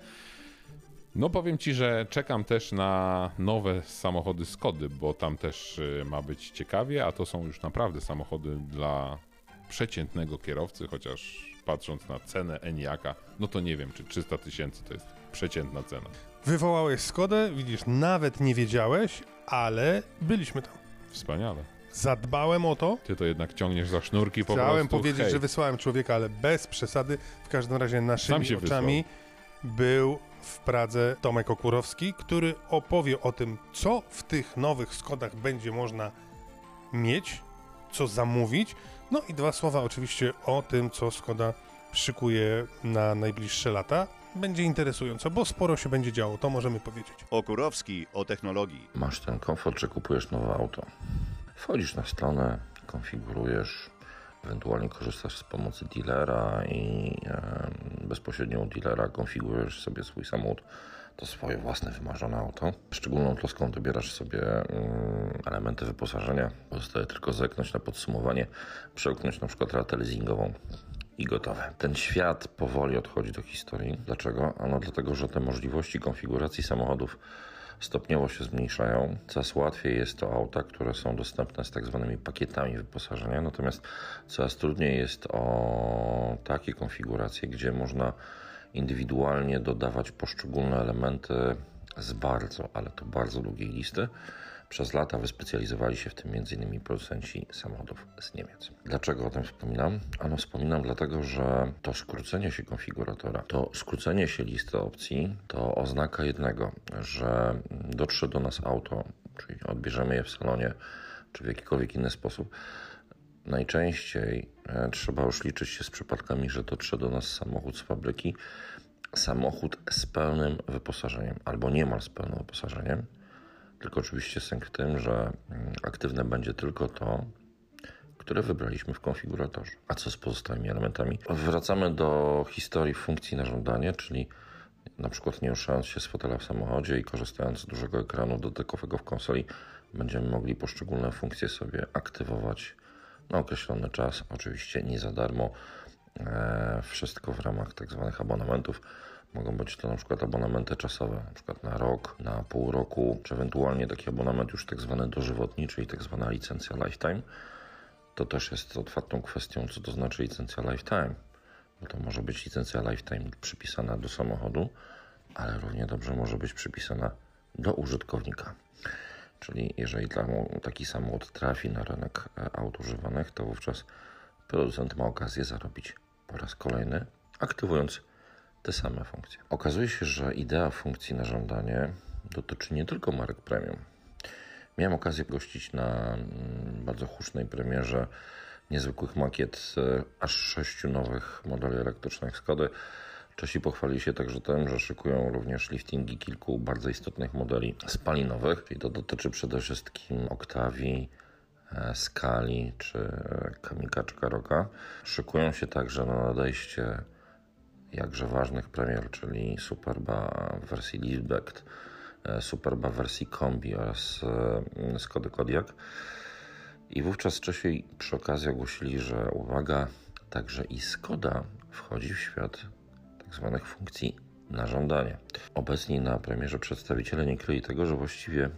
S3: No powiem Ci, że czekam też na nowe samochody Skody, bo tam też y, ma być ciekawie, a to są już naprawdę samochody dla przeciętnego kierowcy, chociaż patrząc na cenę Eniaka, no to nie wiem, czy 300 tysięcy to jest przeciętna cena.
S2: Wywołałeś Skodę, widzisz, nawet nie wiedziałeś, ale byliśmy tam.
S3: Wspaniale.
S2: Zadbałem o to.
S3: Ty to jednak ciągniesz za sznurki po
S2: Chciałem
S3: prostu.
S2: powiedzieć,
S3: hej.
S2: że wysłałem człowieka, ale bez przesady. W każdym razie naszymi oczami był w Pradze Tomek Okurowski, który opowie o tym, co w tych nowych Skodach będzie można mieć, co zamówić. No i dwa słowa oczywiście o tym, co Skoda szykuje na najbliższe lata. Będzie interesująco, bo sporo się będzie działo, to możemy powiedzieć.
S1: Okurowski o technologii.
S5: Masz ten komfort, że kupujesz nowe auto. Wchodzisz na stronę, konfigurujesz, ewentualnie korzystasz z pomocy dealera i e, bezpośrednio u dealera konfigurujesz sobie swój samochód. To swoje własne wymarzone auto. Szczególną troską dobierasz sobie mm, elementy wyposażenia. Pozostaje tylko zerknąć na podsumowanie, przełknąć na przykład ratę leasingową i gotowe. Ten świat powoli odchodzi do historii. Dlaczego? Ano dlatego, że te możliwości konfiguracji samochodów stopniowo się zmniejszają. Coraz łatwiej jest to auta, które są dostępne z tak zwanymi pakietami wyposażenia, natomiast coraz trudniej jest o takie konfiguracje, gdzie można indywidualnie dodawać poszczególne elementy z bardzo, ale to bardzo długiej listy. Przez lata wyspecjalizowali się w tym m.in. producenci samochodów z Niemiec. Dlaczego o tym wspominam? Ano wspominam dlatego, że to skrócenie się konfiguratora, to skrócenie się listy opcji, to oznaka jednego, że dotrze do nas auto, czyli odbierzemy je w salonie, czy w jakikolwiek inny sposób. Najczęściej e, trzeba już liczyć się z przypadkami, że dotrze do nas samochód z fabryki, samochód z pełnym wyposażeniem albo niemal z pełnym wyposażeniem. Tylko oczywiście sęk tym, że mm, aktywne będzie tylko to, które wybraliśmy w konfiguratorze. A co z pozostałymi elementami? Wracamy do historii funkcji na żądanie, czyli na przykład nie ruszając się z fotela w samochodzie i korzystając z dużego ekranu dotykowego w konsoli, będziemy mogli poszczególne funkcje sobie aktywować na określony czas, oczywiście nie za darmo. E, wszystko w ramach tak zwanych abonamentów. Mogą być to na przykład abonamenty czasowe, na przykład na rok, na pół roku, czy ewentualnie taki abonament już tak zwany dożywotni, czyli tak zwana licencja lifetime. To też jest otwartą kwestią, co to znaczy licencja lifetime, bo to może być licencja lifetime przypisana do samochodu, ale równie dobrze może być przypisana do użytkownika. Czyli jeżeli taki samochód trafi na rynek e, aut używanych, to wówczas producent ma okazję zarobić po raz kolejny, aktywując te same funkcje. Okazuje się, że idea funkcji na żądanie dotyczy nie tylko marek premium. Miałem okazję gościć na mm, bardzo hucznej premierze niezwykłych makiet e, aż sześciu nowych modeli elektrycznych Skody. Czesi pochwalili się także tym, że szykują również liftingi kilku bardzo istotnych modeli spalinowych. I to dotyczy przede wszystkim Octavii, e, Skali czy e, Kamika Karoka. Szykują się także na nadejście jakże ważnych premier, czyli Superba w wersji Liftback, Superba w wersji Kombi oraz Skody Kodiaq. I wówczas Czesi przy okazji ogłosili, że uwaga, także i Skoda wchodzi w świat tak zwanych funkcji na żądanie. Obecni na premierze przedstawiciele nie kryli tego, że właściwie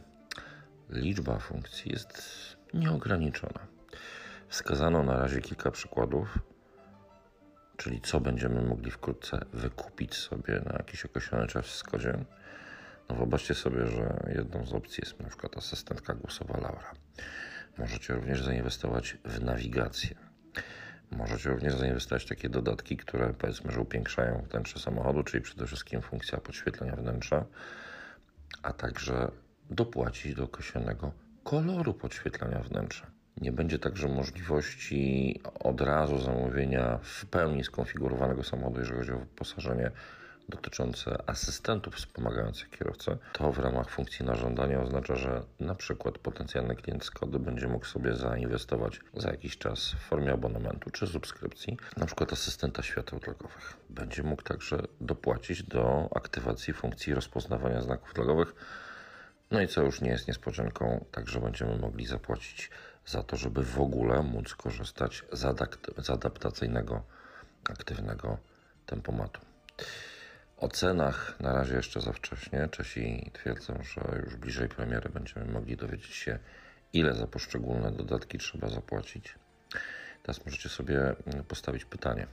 S5: liczba funkcji jest nieograniczona. Wskazano na razie kilka przykładów, czyli co będziemy mogli wkrótce wykupić sobie na jakiś określony czas w Skodzie. No wyobraźcie sobie, że jedną z opcji jest na przykład asystentka głosowa Laura. Możecie również zainwestować w nawigację. Możecie również zainwestować w takie dodatki, które powiedzmy, że upiększają wnętrze samochodu, czyli przede wszystkim funkcja podświetlenia wnętrza, a także dopłacić do określonego koloru podświetlenia wnętrza. Nie będzie także możliwości od razu zamówienia w pełni skonfigurowanego samochodu, jeżeli chodzi o wyposażenie dotyczące asystentów wspomagających kierowcę, to w ramach funkcji na żądanie oznacza, że na przykład potencjalny klient Skody będzie mógł sobie zainwestować za jakiś czas w formie abonamentu czy subskrypcji, na przykład asystenta świateł drogowych. Będzie mógł także dopłacić do aktywacji funkcji rozpoznawania znaków drogowych. No i co już nie jest niespodzianką, także będziemy mogli zapłacić za to, żeby w ogóle móc korzystać z, z adaptacyjnego aktywnego tempomatu. O cenach na razie jeszcze za wcześnie. Czesi twierdzą, że już bliżej premiery będziemy mogli dowiedzieć się, ile za poszczególne dodatki trzeba zapłacić. Teraz możecie sobie postawić pytanie,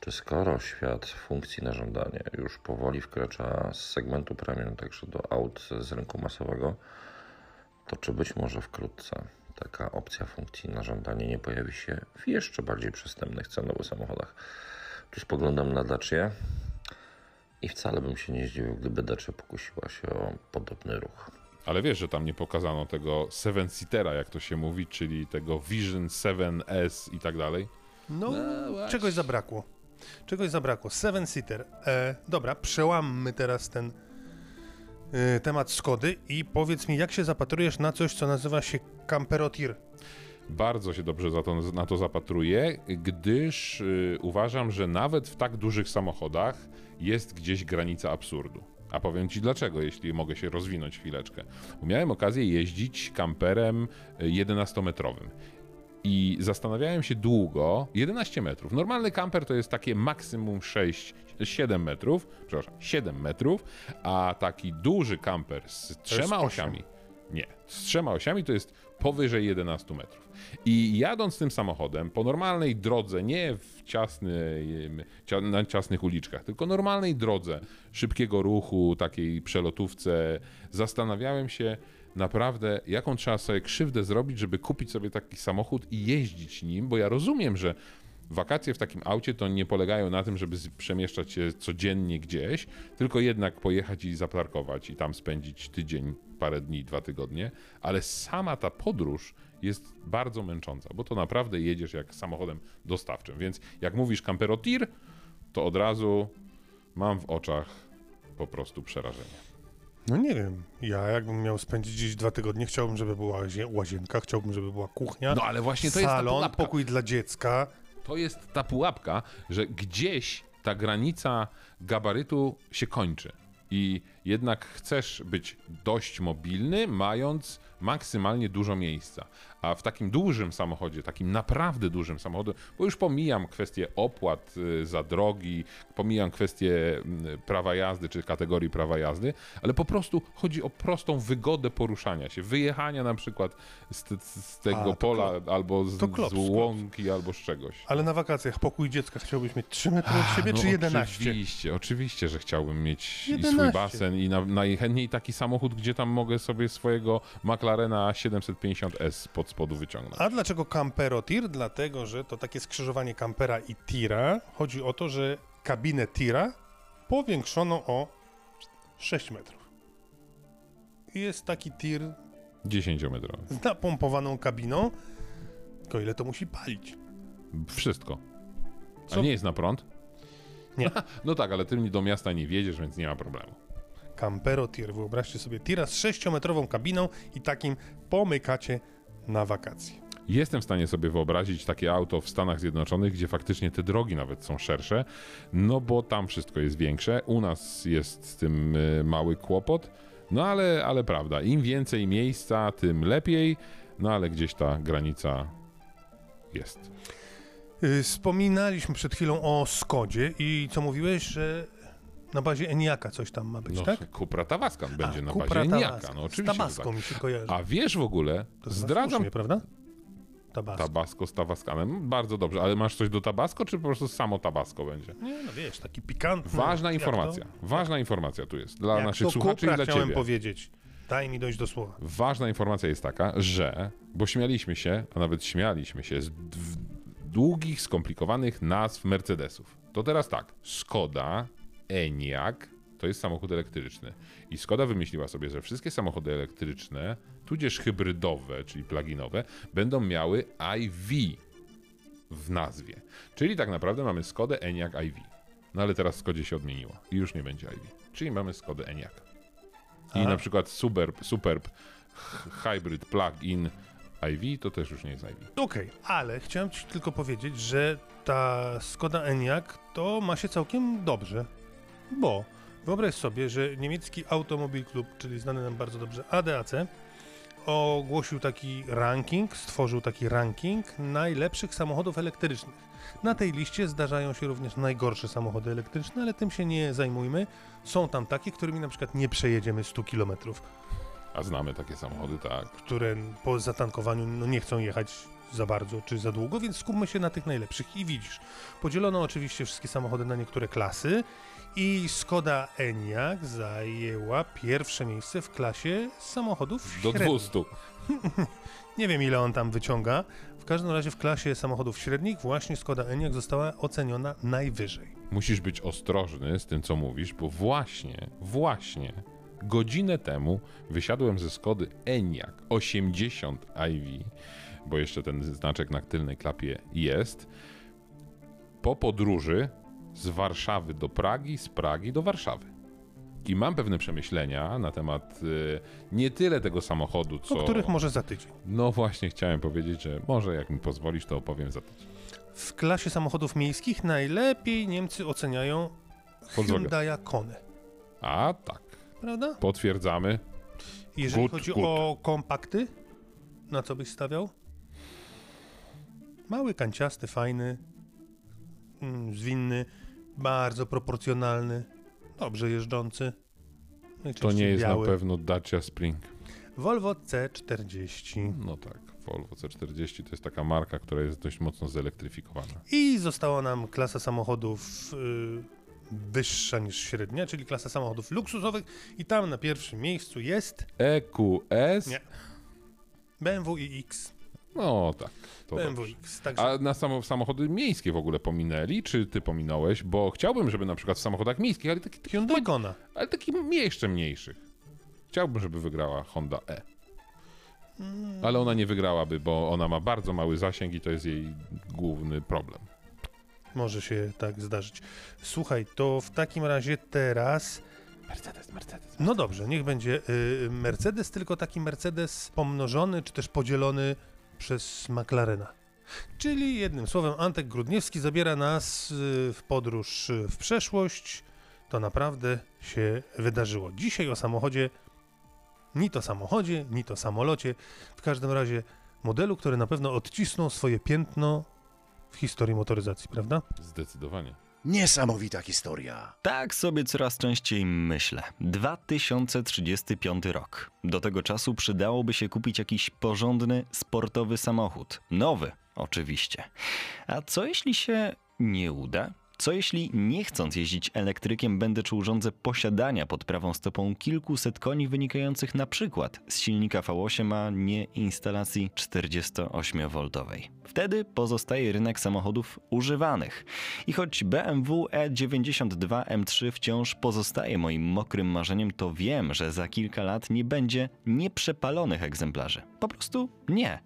S5: czy skoro świat funkcji na żądanie już powoli wkracza z segmentu premium także do aut z rynku masowego, to czy być może wkrótce taka opcja funkcji na żądanie nie pojawi się w jeszcze bardziej przystępnych cenowych samochodach? Tu spoglądam na Dacia i wcale bym się nie zdziwił, gdyby Dacia pokusiła się o podobny ruch.
S3: Ale wiesz, że tam nie pokazano tego seven-seatera, jak to się mówi, czyli tego Vision 7S i tak dalej.
S2: No, czegoś zabrakło. Czegoś zabrakło. Seven seater. E, dobra, przełammy teraz ten temat Skody i powiedz mi, jak się zapatrujesz na coś, co nazywa się Camperotir?
S3: Bardzo się dobrze to, na to zapatruję, gdyż y, uważam, że nawet w tak dużych samochodach jest gdzieś granica absurdu. A powiem Ci dlaczego, jeśli mogę się rozwinąć chwileczkę. Miałem okazję jeździć kamperem 11-metrowym. I zastanawiałem się długo, 11 metrów. Normalny kamper to jest takie maksimum 6, 7 metrów, przepraszam, 7 metrów, a taki duży kamper z trzema osiami, nie, z trzema osiami to jest powyżej 11 metrów. I jadąc tym samochodem po normalnej drodze, nie w ciasnej, na ciasnych uliczkach, tylko normalnej drodze szybkiego ruchu, takiej przelotówce, zastanawiałem się naprawdę, jaką trzeba sobie krzywdę zrobić, żeby kupić sobie taki samochód i jeździć nim, bo ja rozumiem, że wakacje w takim aucie to nie polegają na tym, żeby przemieszczać się codziennie gdzieś, tylko jednak pojechać i zaparkować i tam spędzić tydzień, parę dni, dwa tygodnie, ale sama ta podróż jest bardzo męcząca, bo to naprawdę jedziesz jak samochodem dostawczym. Więc jak mówisz camperotir, to od razu mam w oczach po prostu przerażenie.
S2: No nie wiem, ja jakbym miał spędzić gdzieś dwa tygodnie, chciałbym, żeby była łazienka, chciałbym, żeby była kuchnia,
S3: No ale właśnie to
S2: salon,
S3: jest ta pułapka.
S2: pokój dla dziecka.
S3: To jest ta pułapka, że gdzieś ta granica gabarytu się kończy. I jednak chcesz być dość mobilny, mając maksymalnie dużo miejsca. A w takim dużym samochodzie, takim naprawdę dużym samochodzie, bo już pomijam kwestię opłat y, za drogi, pomijam kwestię mm, prawa jazdy czy kategorii prawa jazdy, ale po prostu chodzi o prostą wygodę poruszania się, wyjechania na przykład z, z tego
S2: A,
S3: pola
S2: klop.
S3: albo z,
S2: To klops,
S3: z łąki albo z czegoś.
S2: Ale na wakacjach pokój dziecka chciałbyś mieć 3 metry od siebie,
S3: no
S2: czy 11?
S3: Oczywiście, oczywiście, że chciałbym mieć i swój
S2: 11.
S3: i na, najchętniej taki samochód, gdzie tam mogę sobie swojego McLarena 750S pod spodu wyciągnąć.
S2: A dlaczego Campero Tir? Dlatego, że to takie skrzyżowanie Campera i Tira. Chodzi o to, że kabinę Tira powiększono o 6 metrów. Jest taki tir
S3: 10-metrowy.
S2: z napompowaną kabiną, tylko ile to musi palić?
S3: Wszystko. A
S2: Co?
S3: nie jest na prąd?
S2: Nie.
S3: No tak, ale tym do miasta nie wiedziesz, więc nie ma problemu.
S2: Campero Tier, wyobraźcie sobie, tira z 6-metrową kabiną i takim pomykacie na wakacje.
S3: Jestem w stanie sobie wyobrazić takie auto w Stanach Zjednoczonych, gdzie faktycznie te drogi nawet są szersze, no bo tam wszystko jest większe. U nas jest z tym y, mały kłopot, no ale, ale prawda, im więcej miejsca, tym lepiej, no ale gdzieś ta granica jest.
S2: Yy, Wspominaliśmy przed chwilą o Skodzie i co mówiłeś, że na bazie Eniaka coś tam ma być,
S3: No,
S2: tak?
S3: Cupra Tavascan będzie
S2: A,
S3: na
S2: Cupra
S3: bazie Eniaka, no
S2: Z
S3: oczywiście.
S2: Tabasco
S3: tak.
S2: mi się kojarzy.
S3: A wiesz w ogóle,
S2: To chyba
S3: zdradzam
S2: słusznie, prawda? Tabasco.
S3: Tabasco z Tabascanem, bardzo dobrze, ale masz coś do Tabasco, czy po prostu samo Tabasco będzie?
S2: Nie, no wiesz, taki pikantny.
S3: Ważna informacja,
S2: To,
S3: ważna informacja tu jest dla
S2: jak
S3: naszych
S2: to
S3: słuchaczy i dla
S2: chciałem
S3: ciebie.
S2: powiedzieć. Daj mi dojść do słowa.
S3: Ważna informacja jest taka, że, bo śmialiśmy się, a nawet śmialiśmy się z długich, skomplikowanych nazw Mercedesów. To teraz tak, Skoda, Enyaq to jest samochód elektryczny. I Skoda wymyśliła sobie, że wszystkie samochody elektryczne, tudzież hybrydowe, czyli pluginowe, będą miały IV w nazwie. Czyli tak naprawdę mamy Skodę Enyaq iV. No ale teraz Skodzie się odmieniło i już nie będzie IV. Czyli mamy Skodę Enyaq. I
S2: Aha.
S3: na przykład Superb, Superb Hybrid Plug-in IV to też już nie jest IV.
S2: Okej, ale chciałem ci tylko powiedzieć, że ta Skoda Enyaq to ma się całkiem dobrze, bo wyobraź sobie, że niemiecki Automobil Club, czyli znany nam bardzo dobrze ADAC, ogłosił taki ranking, stworzył taki ranking najlepszych samochodów elektrycznych. Na tej liście zdarzają się również najgorsze samochody elektryczne, ale tym się nie zajmujmy. Są tam takie, którymi na przykład nie przejedziemy 100 km,
S3: A znamy takie samochody, tak.
S2: które po zatankowaniu no, nie chcą jechać za bardzo czy za długo, więc skupmy się na tych najlepszych. I widzisz, podzielono oczywiście wszystkie samochody na niektóre klasy i Skoda Enyaq zajęła pierwsze miejsce w klasie samochodów
S3: Do
S2: średnich.
S3: 200.
S2: Nie wiem ile on tam wyciąga. W każdym razie w klasie samochodów średnich właśnie Skoda Enyaq została oceniona najwyżej.
S3: Musisz być ostrożny z tym, co mówisz, bo właśnie, właśnie godzinę temu wysiadłem ze Skody Enyaq 80 iV, bo jeszcze ten znaczek na tylnej klapie jest, po podróży z Warszawy do Pragi, z Pragi do Warszawy. I mam pewne przemyślenia na temat y, nie tyle tego samochodu, co...
S2: O których może za tydzień.
S3: No właśnie chciałem powiedzieć, że może jak mi pozwolisz, to opowiem za tydzień.
S2: W klasie samochodów miejskich najlepiej Niemcy oceniają. Hyundai'a Kone.
S3: A tak,
S2: Prawda?
S3: potwierdzamy.
S2: Jeżeli
S3: Good,
S2: chodzi
S3: good.
S2: o kompakty, na co byś stawiał? Mały, kanciasty, fajny, mm, zwinny, bardzo proporcjonalny, dobrze jeżdżący.
S3: To nie jest
S2: biały.
S3: na pewno Dacia Spring.
S2: Volvo C40.
S3: No tak, Volvo C40 to jest taka marka, która jest dość mocno zelektryfikowana.
S2: I została nam klasa samochodów y, wyższa niż średnia, czyli klasa samochodów luksusowych. I tam na pierwszym miejscu jest
S3: EQS?
S2: Nie. BMW iX.
S3: No tak, to
S2: BMW. X. Także
S3: A na samo, samochody miejskie w ogóle pominęli, czy ty pominąłeś? Bo chciałbym, żeby na przykład w samochodach miejskich, ale takich,
S2: Hyundai Kona.
S3: ale takich jeszcze mniejszych. Chciałbym, żeby wygrała Honda E.
S2: Mm.
S3: Ale ona nie wygrałaby, bo ona ma bardzo mały zasięg i to jest jej główny problem.
S2: Może się tak zdarzyć. Słuchaj, to w takim razie teraz.
S3: Mercedes, Mercedes.
S2: No dobrze, niech będzie y, Mercedes, tylko taki Mercedes pomnożony, czy też podzielony przez McLarena. Czyli jednym słowem, Antek Grudniewski zabiera nas y, w podróż y, w przeszłość. To naprawdę się wydarzyło. Dzisiaj o samochodzie, ni to samochodzie, ni to samolocie. W każdym razie modelu, który na pewno odcisnął swoje piętno w historii motoryzacji, prawda?
S3: Zdecydowanie.
S1: Niesamowita historia.
S6: Tak sobie coraz częściej myślę. 2035 rok. Do tego czasu przydałoby się kupić jakiś porządny, sportowy samochód. Nowy, oczywiście. A co jeśli się nie uda? Co jeśli nie chcąc jeździć elektrykiem będę czuł żądzę posiadania pod prawą stopą kilkuset koni wynikających na przykład z silnika V8, a nie instalacji 48V? Wtedy pozostaje rynek samochodów używanych. I choć BMW E92 M3 wciąż pozostaje moim mokrym marzeniem, to wiem, że za kilka lat nie będzie nieprzepalonych egzemplarzy. Po prostu nie.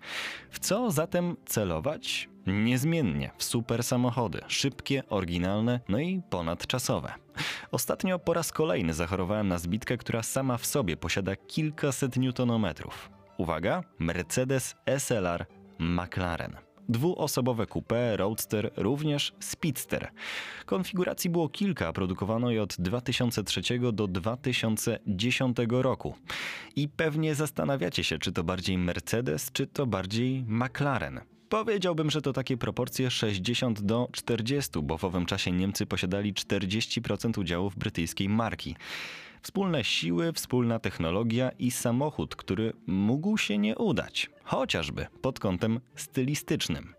S6: W co zatem celować? Niezmiennie w super samochody, szybkie, oryginalne, no i ponadczasowe. Ostatnio po raz kolejny zachorowałem na zbitkę, która sama w sobie posiada kilkaset newtonometrów. Uwaga, Mercedes SLR McLaren. Dwuosobowe coupé, roadster, również speedster. Konfiguracji było kilka, produkowano je od 2003 do 2010 roku. I pewnie zastanawiacie się, czy to bardziej Mercedes, czy to bardziej McLaren. Powiedziałbym, że to takie proporcje 60 do 40, bo w owym czasie Niemcy posiadali 40% udziałów brytyjskiej marki. Wspólne siły, wspólna technologia i samochód, który mógł się nie udać, chociażby pod kątem stylistycznym.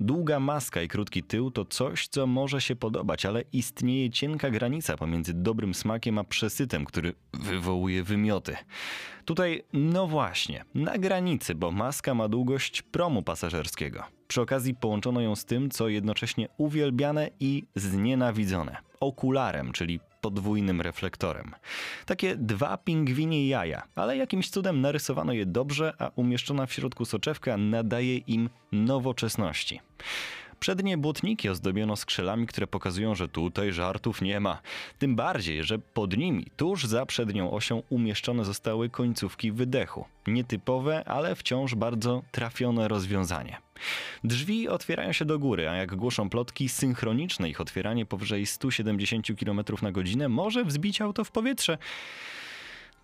S6: Długa maska i krótki tył to coś, co może się podobać, ale istnieje cienka granica pomiędzy dobrym smakiem a przesytem, który wywołuje wymioty. Tutaj, no właśnie, na granicy, bo maska ma długość promu pasażerskiego. Przy okazji połączono ją z tym, co jednocześnie uwielbiane i znienawidzone okularem, czyli podwójnym reflektorem. Takie dwa pingwinie jaja, ale jakimś cudem narysowano je dobrze, a umieszczona w środku soczewka nadaje im nowoczesności. Przednie błotniki ozdobiono skrzelami, które pokazują, że tutaj żartów nie ma. Tym bardziej, że pod nimi, tuż za przednią osią, umieszczone zostały końcówki wydechu. Nietypowe, ale wciąż bardzo trafione rozwiązanie. Drzwi otwierają się do góry, a jak głoszą plotki, synchroniczne ich otwieranie powyżej 170 km na godzinę może wzbić auto w powietrze.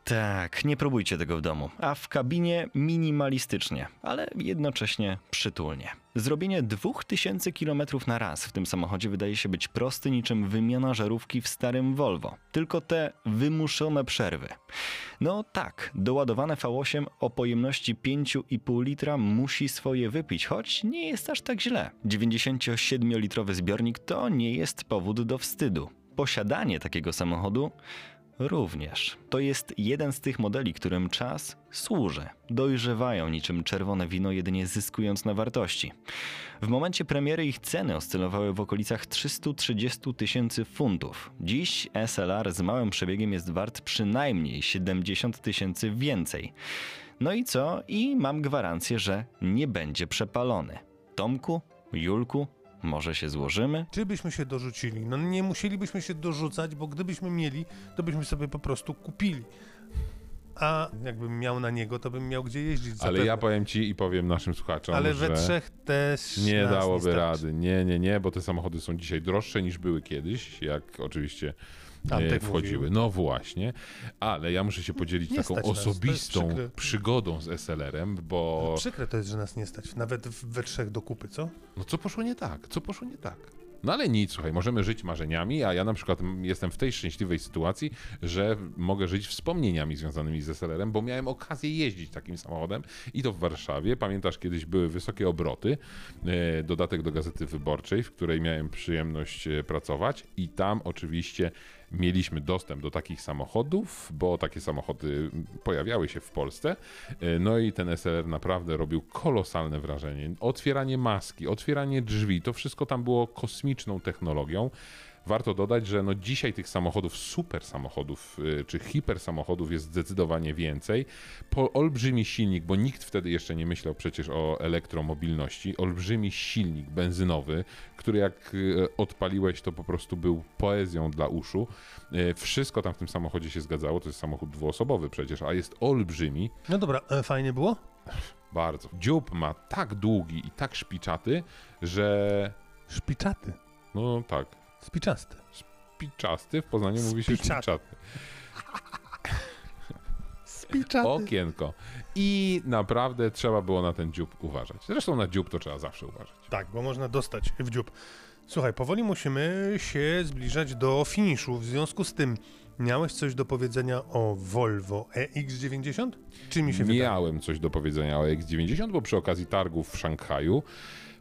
S6: Tak, nie próbujcie tego w domu. A w kabinie minimalistycznie, ale jednocześnie przytulnie. Zrobienie 2000 km na raz w tym samochodzie wydaje się być prosty niczym wymiana żarówki w starym Volvo. Tylko te wymuszone przerwy. No tak, doładowane V8 o pojemności 5,5 litra musi swoje wypić, choć nie jest aż tak źle. 97-litrowy zbiornik to nie jest powód do wstydu. Posiadanie takiego samochodu Również. To jest jeden z tych modeli, którym czas służy. Dojrzewają niczym czerwone wino, jedynie zyskując na wartości. W momencie premiery ich ceny oscylowały w okolicach 330 tysięcy funtów. Dziś SLR z małym przebiegiem jest wart przynajmniej 70 tysięcy więcej. No i co? I mam gwarancję, że nie będzie przepalony. Tomku, Julku, może się złożymy?
S2: Czy byśmy się dorzucili? No nie musielibyśmy się dorzucać, bo gdybyśmy mieli, to byśmy sobie po prostu kupili. A jakbym miał na niego, to bym miał gdzie jeździć.
S3: Ale
S2: zapewne.
S3: ja powiem ci i powiem naszym słuchaczom,
S2: Ale
S3: że
S2: we trzech też
S3: nie dałoby
S2: starczy.
S3: rady. Nie, nie, nie, bo te samochody są dzisiaj droższe niż były kiedyś, jak oczywiście
S2: Antek
S3: wchodziły.
S2: mówił.
S3: No właśnie, ale ja muszę się podzielić
S2: Nie
S3: taką
S2: nas,
S3: osobistą przygodą z SLR-em, bo
S2: Przykre to jest, że nas nie stać. Nawet w- we trzech do kupy, co?
S3: no co poszło nie tak? Co poszło nie tak? No ale nic, słuchaj, możemy żyć marzeniami, a ja na przykład jestem w tej szczęśliwej sytuacji, że mogę żyć wspomnieniami związanymi z SLR-em, bo miałem okazję jeździć takim samochodem i to w Warszawie. Pamiętasz, kiedyś były wysokie obroty, e, dodatek do Gazety Wyborczej, w której miałem przyjemność e, pracować i tam oczywiście mieliśmy dostęp do takich samochodów, bo takie samochody pojawiały się w Polsce. E, No i ten SLR naprawdę robił kolosalne wrażenie. Otwieranie maski, otwieranie drzwi, to wszystko tam było kosmiczną technologią. Warto dodać, że no dzisiaj tych samochodów, super samochodów y, czy hiper samochodów jest zdecydowanie więcej. Po olbrzymi silnik, bo nikt wtedy jeszcze nie myślał przecież o elektromobilności. Olbrzymi silnik benzynowy, który jak y, odpaliłeś, to po prostu był poezją dla uszu. Y, Wszystko tam w tym samochodzie się zgadzało. To jest samochód dwuosobowy przecież, a jest olbrzymi.
S2: No dobra, e, fajnie było?
S3: Bardzo. Dziób ma tak długi i tak szpiczaty, że
S2: Szpiczaty.
S3: no tak,
S2: Spiczasty.
S3: Spiczasty, w Poznaniu mówi się
S2: Spiczaty. Spiczaty.
S3: Okienko. I naprawdę trzeba było na ten dziób uważać. Zresztą na dziób to trzeba zawsze uważać.
S2: Tak, bo można dostać w dziób. Słuchaj, powoli musimy się zbliżać do finiszu. W związku z tym, miałeś coś do powiedzenia o Volvo EX90? Czy mi się wydaje?
S3: Miałem coś do powiedzenia o X90, bo przy okazji targów w Szanghaju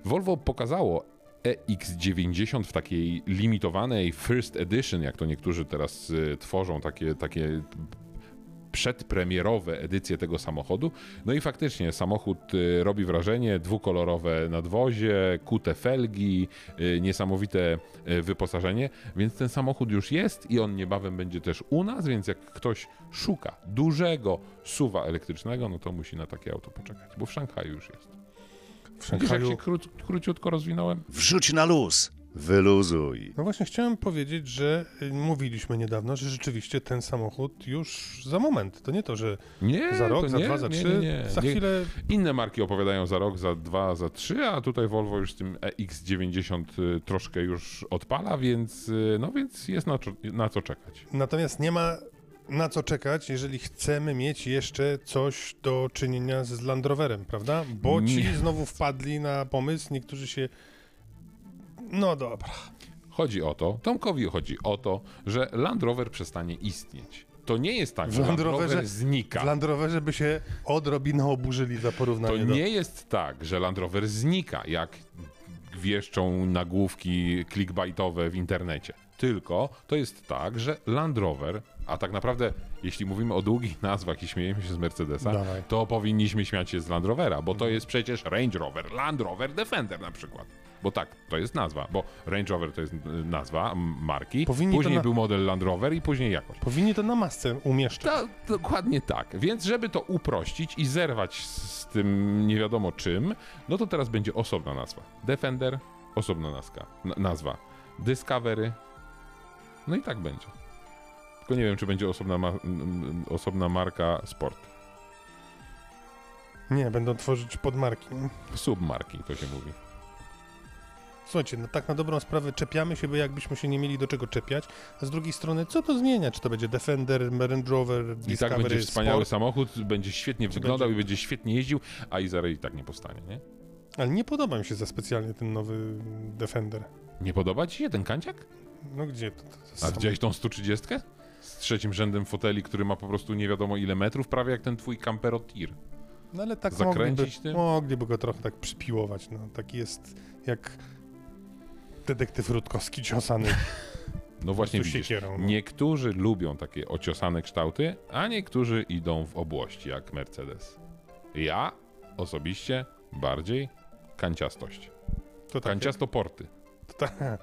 S3: Volvo pokazało EX90 w takiej limitowanej First Edition, jak to niektórzy teraz y, tworzą, takie, takie przedpremierowe edycje tego samochodu. No i faktycznie samochód y, robi wrażenie, dwukolorowe nadwozie, kute felgi, y, niesamowite y, wyposażenie, więc ten samochód już jest i on niebawem będzie też u nas, więc jak ktoś szuka dużego suwa elektrycznego, no to musi na takie auto poczekać, bo w Szanghaju już jest.
S2: W
S3: Widzisz, jak się kró- króciutko rozwinąłem?
S1: Wrzuć na luz, wyluzuj.
S2: No właśnie chciałem powiedzieć, że y, mówiliśmy niedawno, że rzeczywiście ten samochód już za moment. To nie to, że
S3: Nie,
S2: za rok, za
S3: nie,
S2: dwa, za
S3: nie,
S2: trzy,
S3: nie, nie.
S2: za
S3: Nie-
S2: chwilę
S3: Inne marki opowiadają za rok, za dwa, za trzy, a tutaj Volvo już z tym EX90 y, troszkę już odpala, więc, y, no więc jest na, na co czekać.
S2: Natomiast nie ma na co czekać, jeżeli chcemy mieć jeszcze coś do czynienia z Land Roverem, prawda? Bo ci
S3: Nie.
S2: znowu wpadli na pomysł, niektórzy się... No dobra.
S3: Chodzi o to, Tomkowi chodzi o to, że Land Rover przestanie istnieć. To nie jest tak, że
S2: Land
S3: Rover znika.
S2: W Land Roverze by się odrobinę oburzyli za
S3: To
S2: porównanie do...
S3: nie jest tak, że Land Rover znika, jak wieszczą nagłówki clickbaitowe w internecie. Tylko to jest tak, że Land Rover, a tak naprawdę jeśli mówimy o długich nazwach i śmiejemy się z Mercedesa,
S2: Dawaj.
S3: to powinniśmy śmiać się z Land Rovera, bo to jest przecież Range Rover, Land Rover Defender na przykład. Bo tak, to jest nazwa, bo Range Rover to jest y, nazwa marki,
S2: Powinni to
S3: później
S2: na-
S3: był model Land Rover i później jakoś.
S2: Powinni to na masce umieszczać.
S3: To, dokładnie tak. Więc żeby to uprościć i zerwać z, z tym nie wiadomo czym, no to teraz będzie osobna nazwa. Defender, osobna nazwa. N- nazwa. Discovery. No i tak będzie. Tylko nie wiem, czy będzie osobna, ma- osobna marka Sport.
S2: Nie, będą tworzyć podmarki.
S3: Submarki to się mówi.
S2: Słuchajcie, no tak na dobrą sprawę czepiamy się, bo jakbyśmy się nie mieli do czego czepiać, a z drugiej strony, co to zmienia? Czy to będzie Defender, Range Rover,
S3: I
S2: Discovery,
S3: tak będzie wspaniały
S2: Sport?
S3: samochód, będzie świetnie wyglądał
S2: będzie-
S3: i będzie świetnie jeździł, a Izary i tak nie powstanie, nie?
S2: Ale nie podoba mi się za specjalnie ten nowy Defender.
S3: Nie podoba ci się ten kanciak?
S2: No gdzie to? to, to
S3: A
S2: samo-
S3: widziałeś tą 130? Trzecim rzędem foteli, który ma po prostu nie wiadomo ile metrów, prawie jak ten twój Campero Tir.
S2: No ale tak
S3: zakręcić
S2: mogliby,
S3: tym?
S2: mogliby go trochę tak przypiłować, no. Taki jest jak detektyw Rutkowski ciosany
S3: No właśnie widzisz,
S2: siekierą. No.
S3: niektórzy lubią takie ociosane kształty, a niektórzy idą w obłości, jak Mercedes. Ja osobiście bardziej kanciastość.
S2: To tak,
S3: Kanciasto porty.
S2: to tak,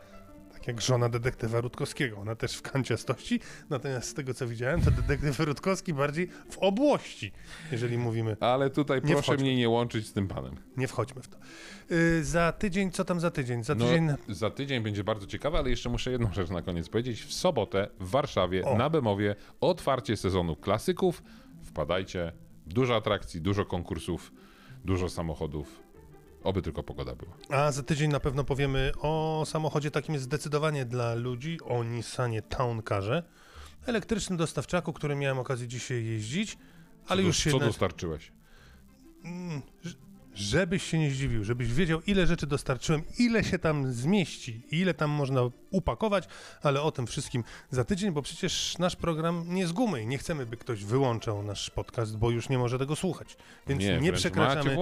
S2: tak jak żona detektywa Rutkowskiego. Ona też w kanciastości, natomiast z tego co widziałem, to detektyw Rutkowski bardziej w obłości, jeżeli mówimy.
S3: Ale tutaj
S2: Nie
S3: proszę
S2: wchodźmy.
S3: mnie nie łączyć z tym panem.
S2: Nie wchodźmy w to. Y, za tydzień, co tam za tydzień? Za
S3: No,
S2: tydzień...
S3: za tydzień będzie bardzo ciekawe, ale jeszcze muszę jedną rzecz na koniec powiedzieć. W sobotę w Warszawie
S2: O.
S3: na Bemowie otwarcie sezonu klasyków. Wpadajcie. Dużo atrakcji, dużo konkursów, dużo samochodów. Oby tylko pogoda była.
S2: A za tydzień na pewno powiemy o samochodzie takim zdecydowanie dla ludzi, o Nissanie Town Carze, elektrycznym dostawczaku, którym miałem okazję dzisiaj jeździć, ale
S3: co,
S2: już
S3: do-
S2: się...
S3: Co
S2: na-
S3: dostarczyłeś?
S2: Żebyś się nie zdziwił, żebyś wiedział, ile rzeczy dostarczyłem, ile się tam zmieści, ile tam można upakować, ale o tym wszystkim za tydzień, bo przecież nasz program nie z gumy i nie chcemy, by ktoś wyłączał nasz podcast, bo już nie może tego słuchać. Więc nie,
S3: Macie
S2: przekraczamy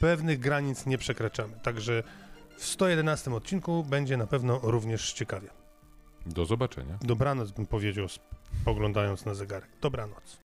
S2: pewnych granic nie przekraczamy. Także w 111 odcinku będzie na pewno również ciekawie.
S3: Do zobaczenia.
S2: Dobranoc bym powiedział, spoglądając na zegarek. Dobranoc.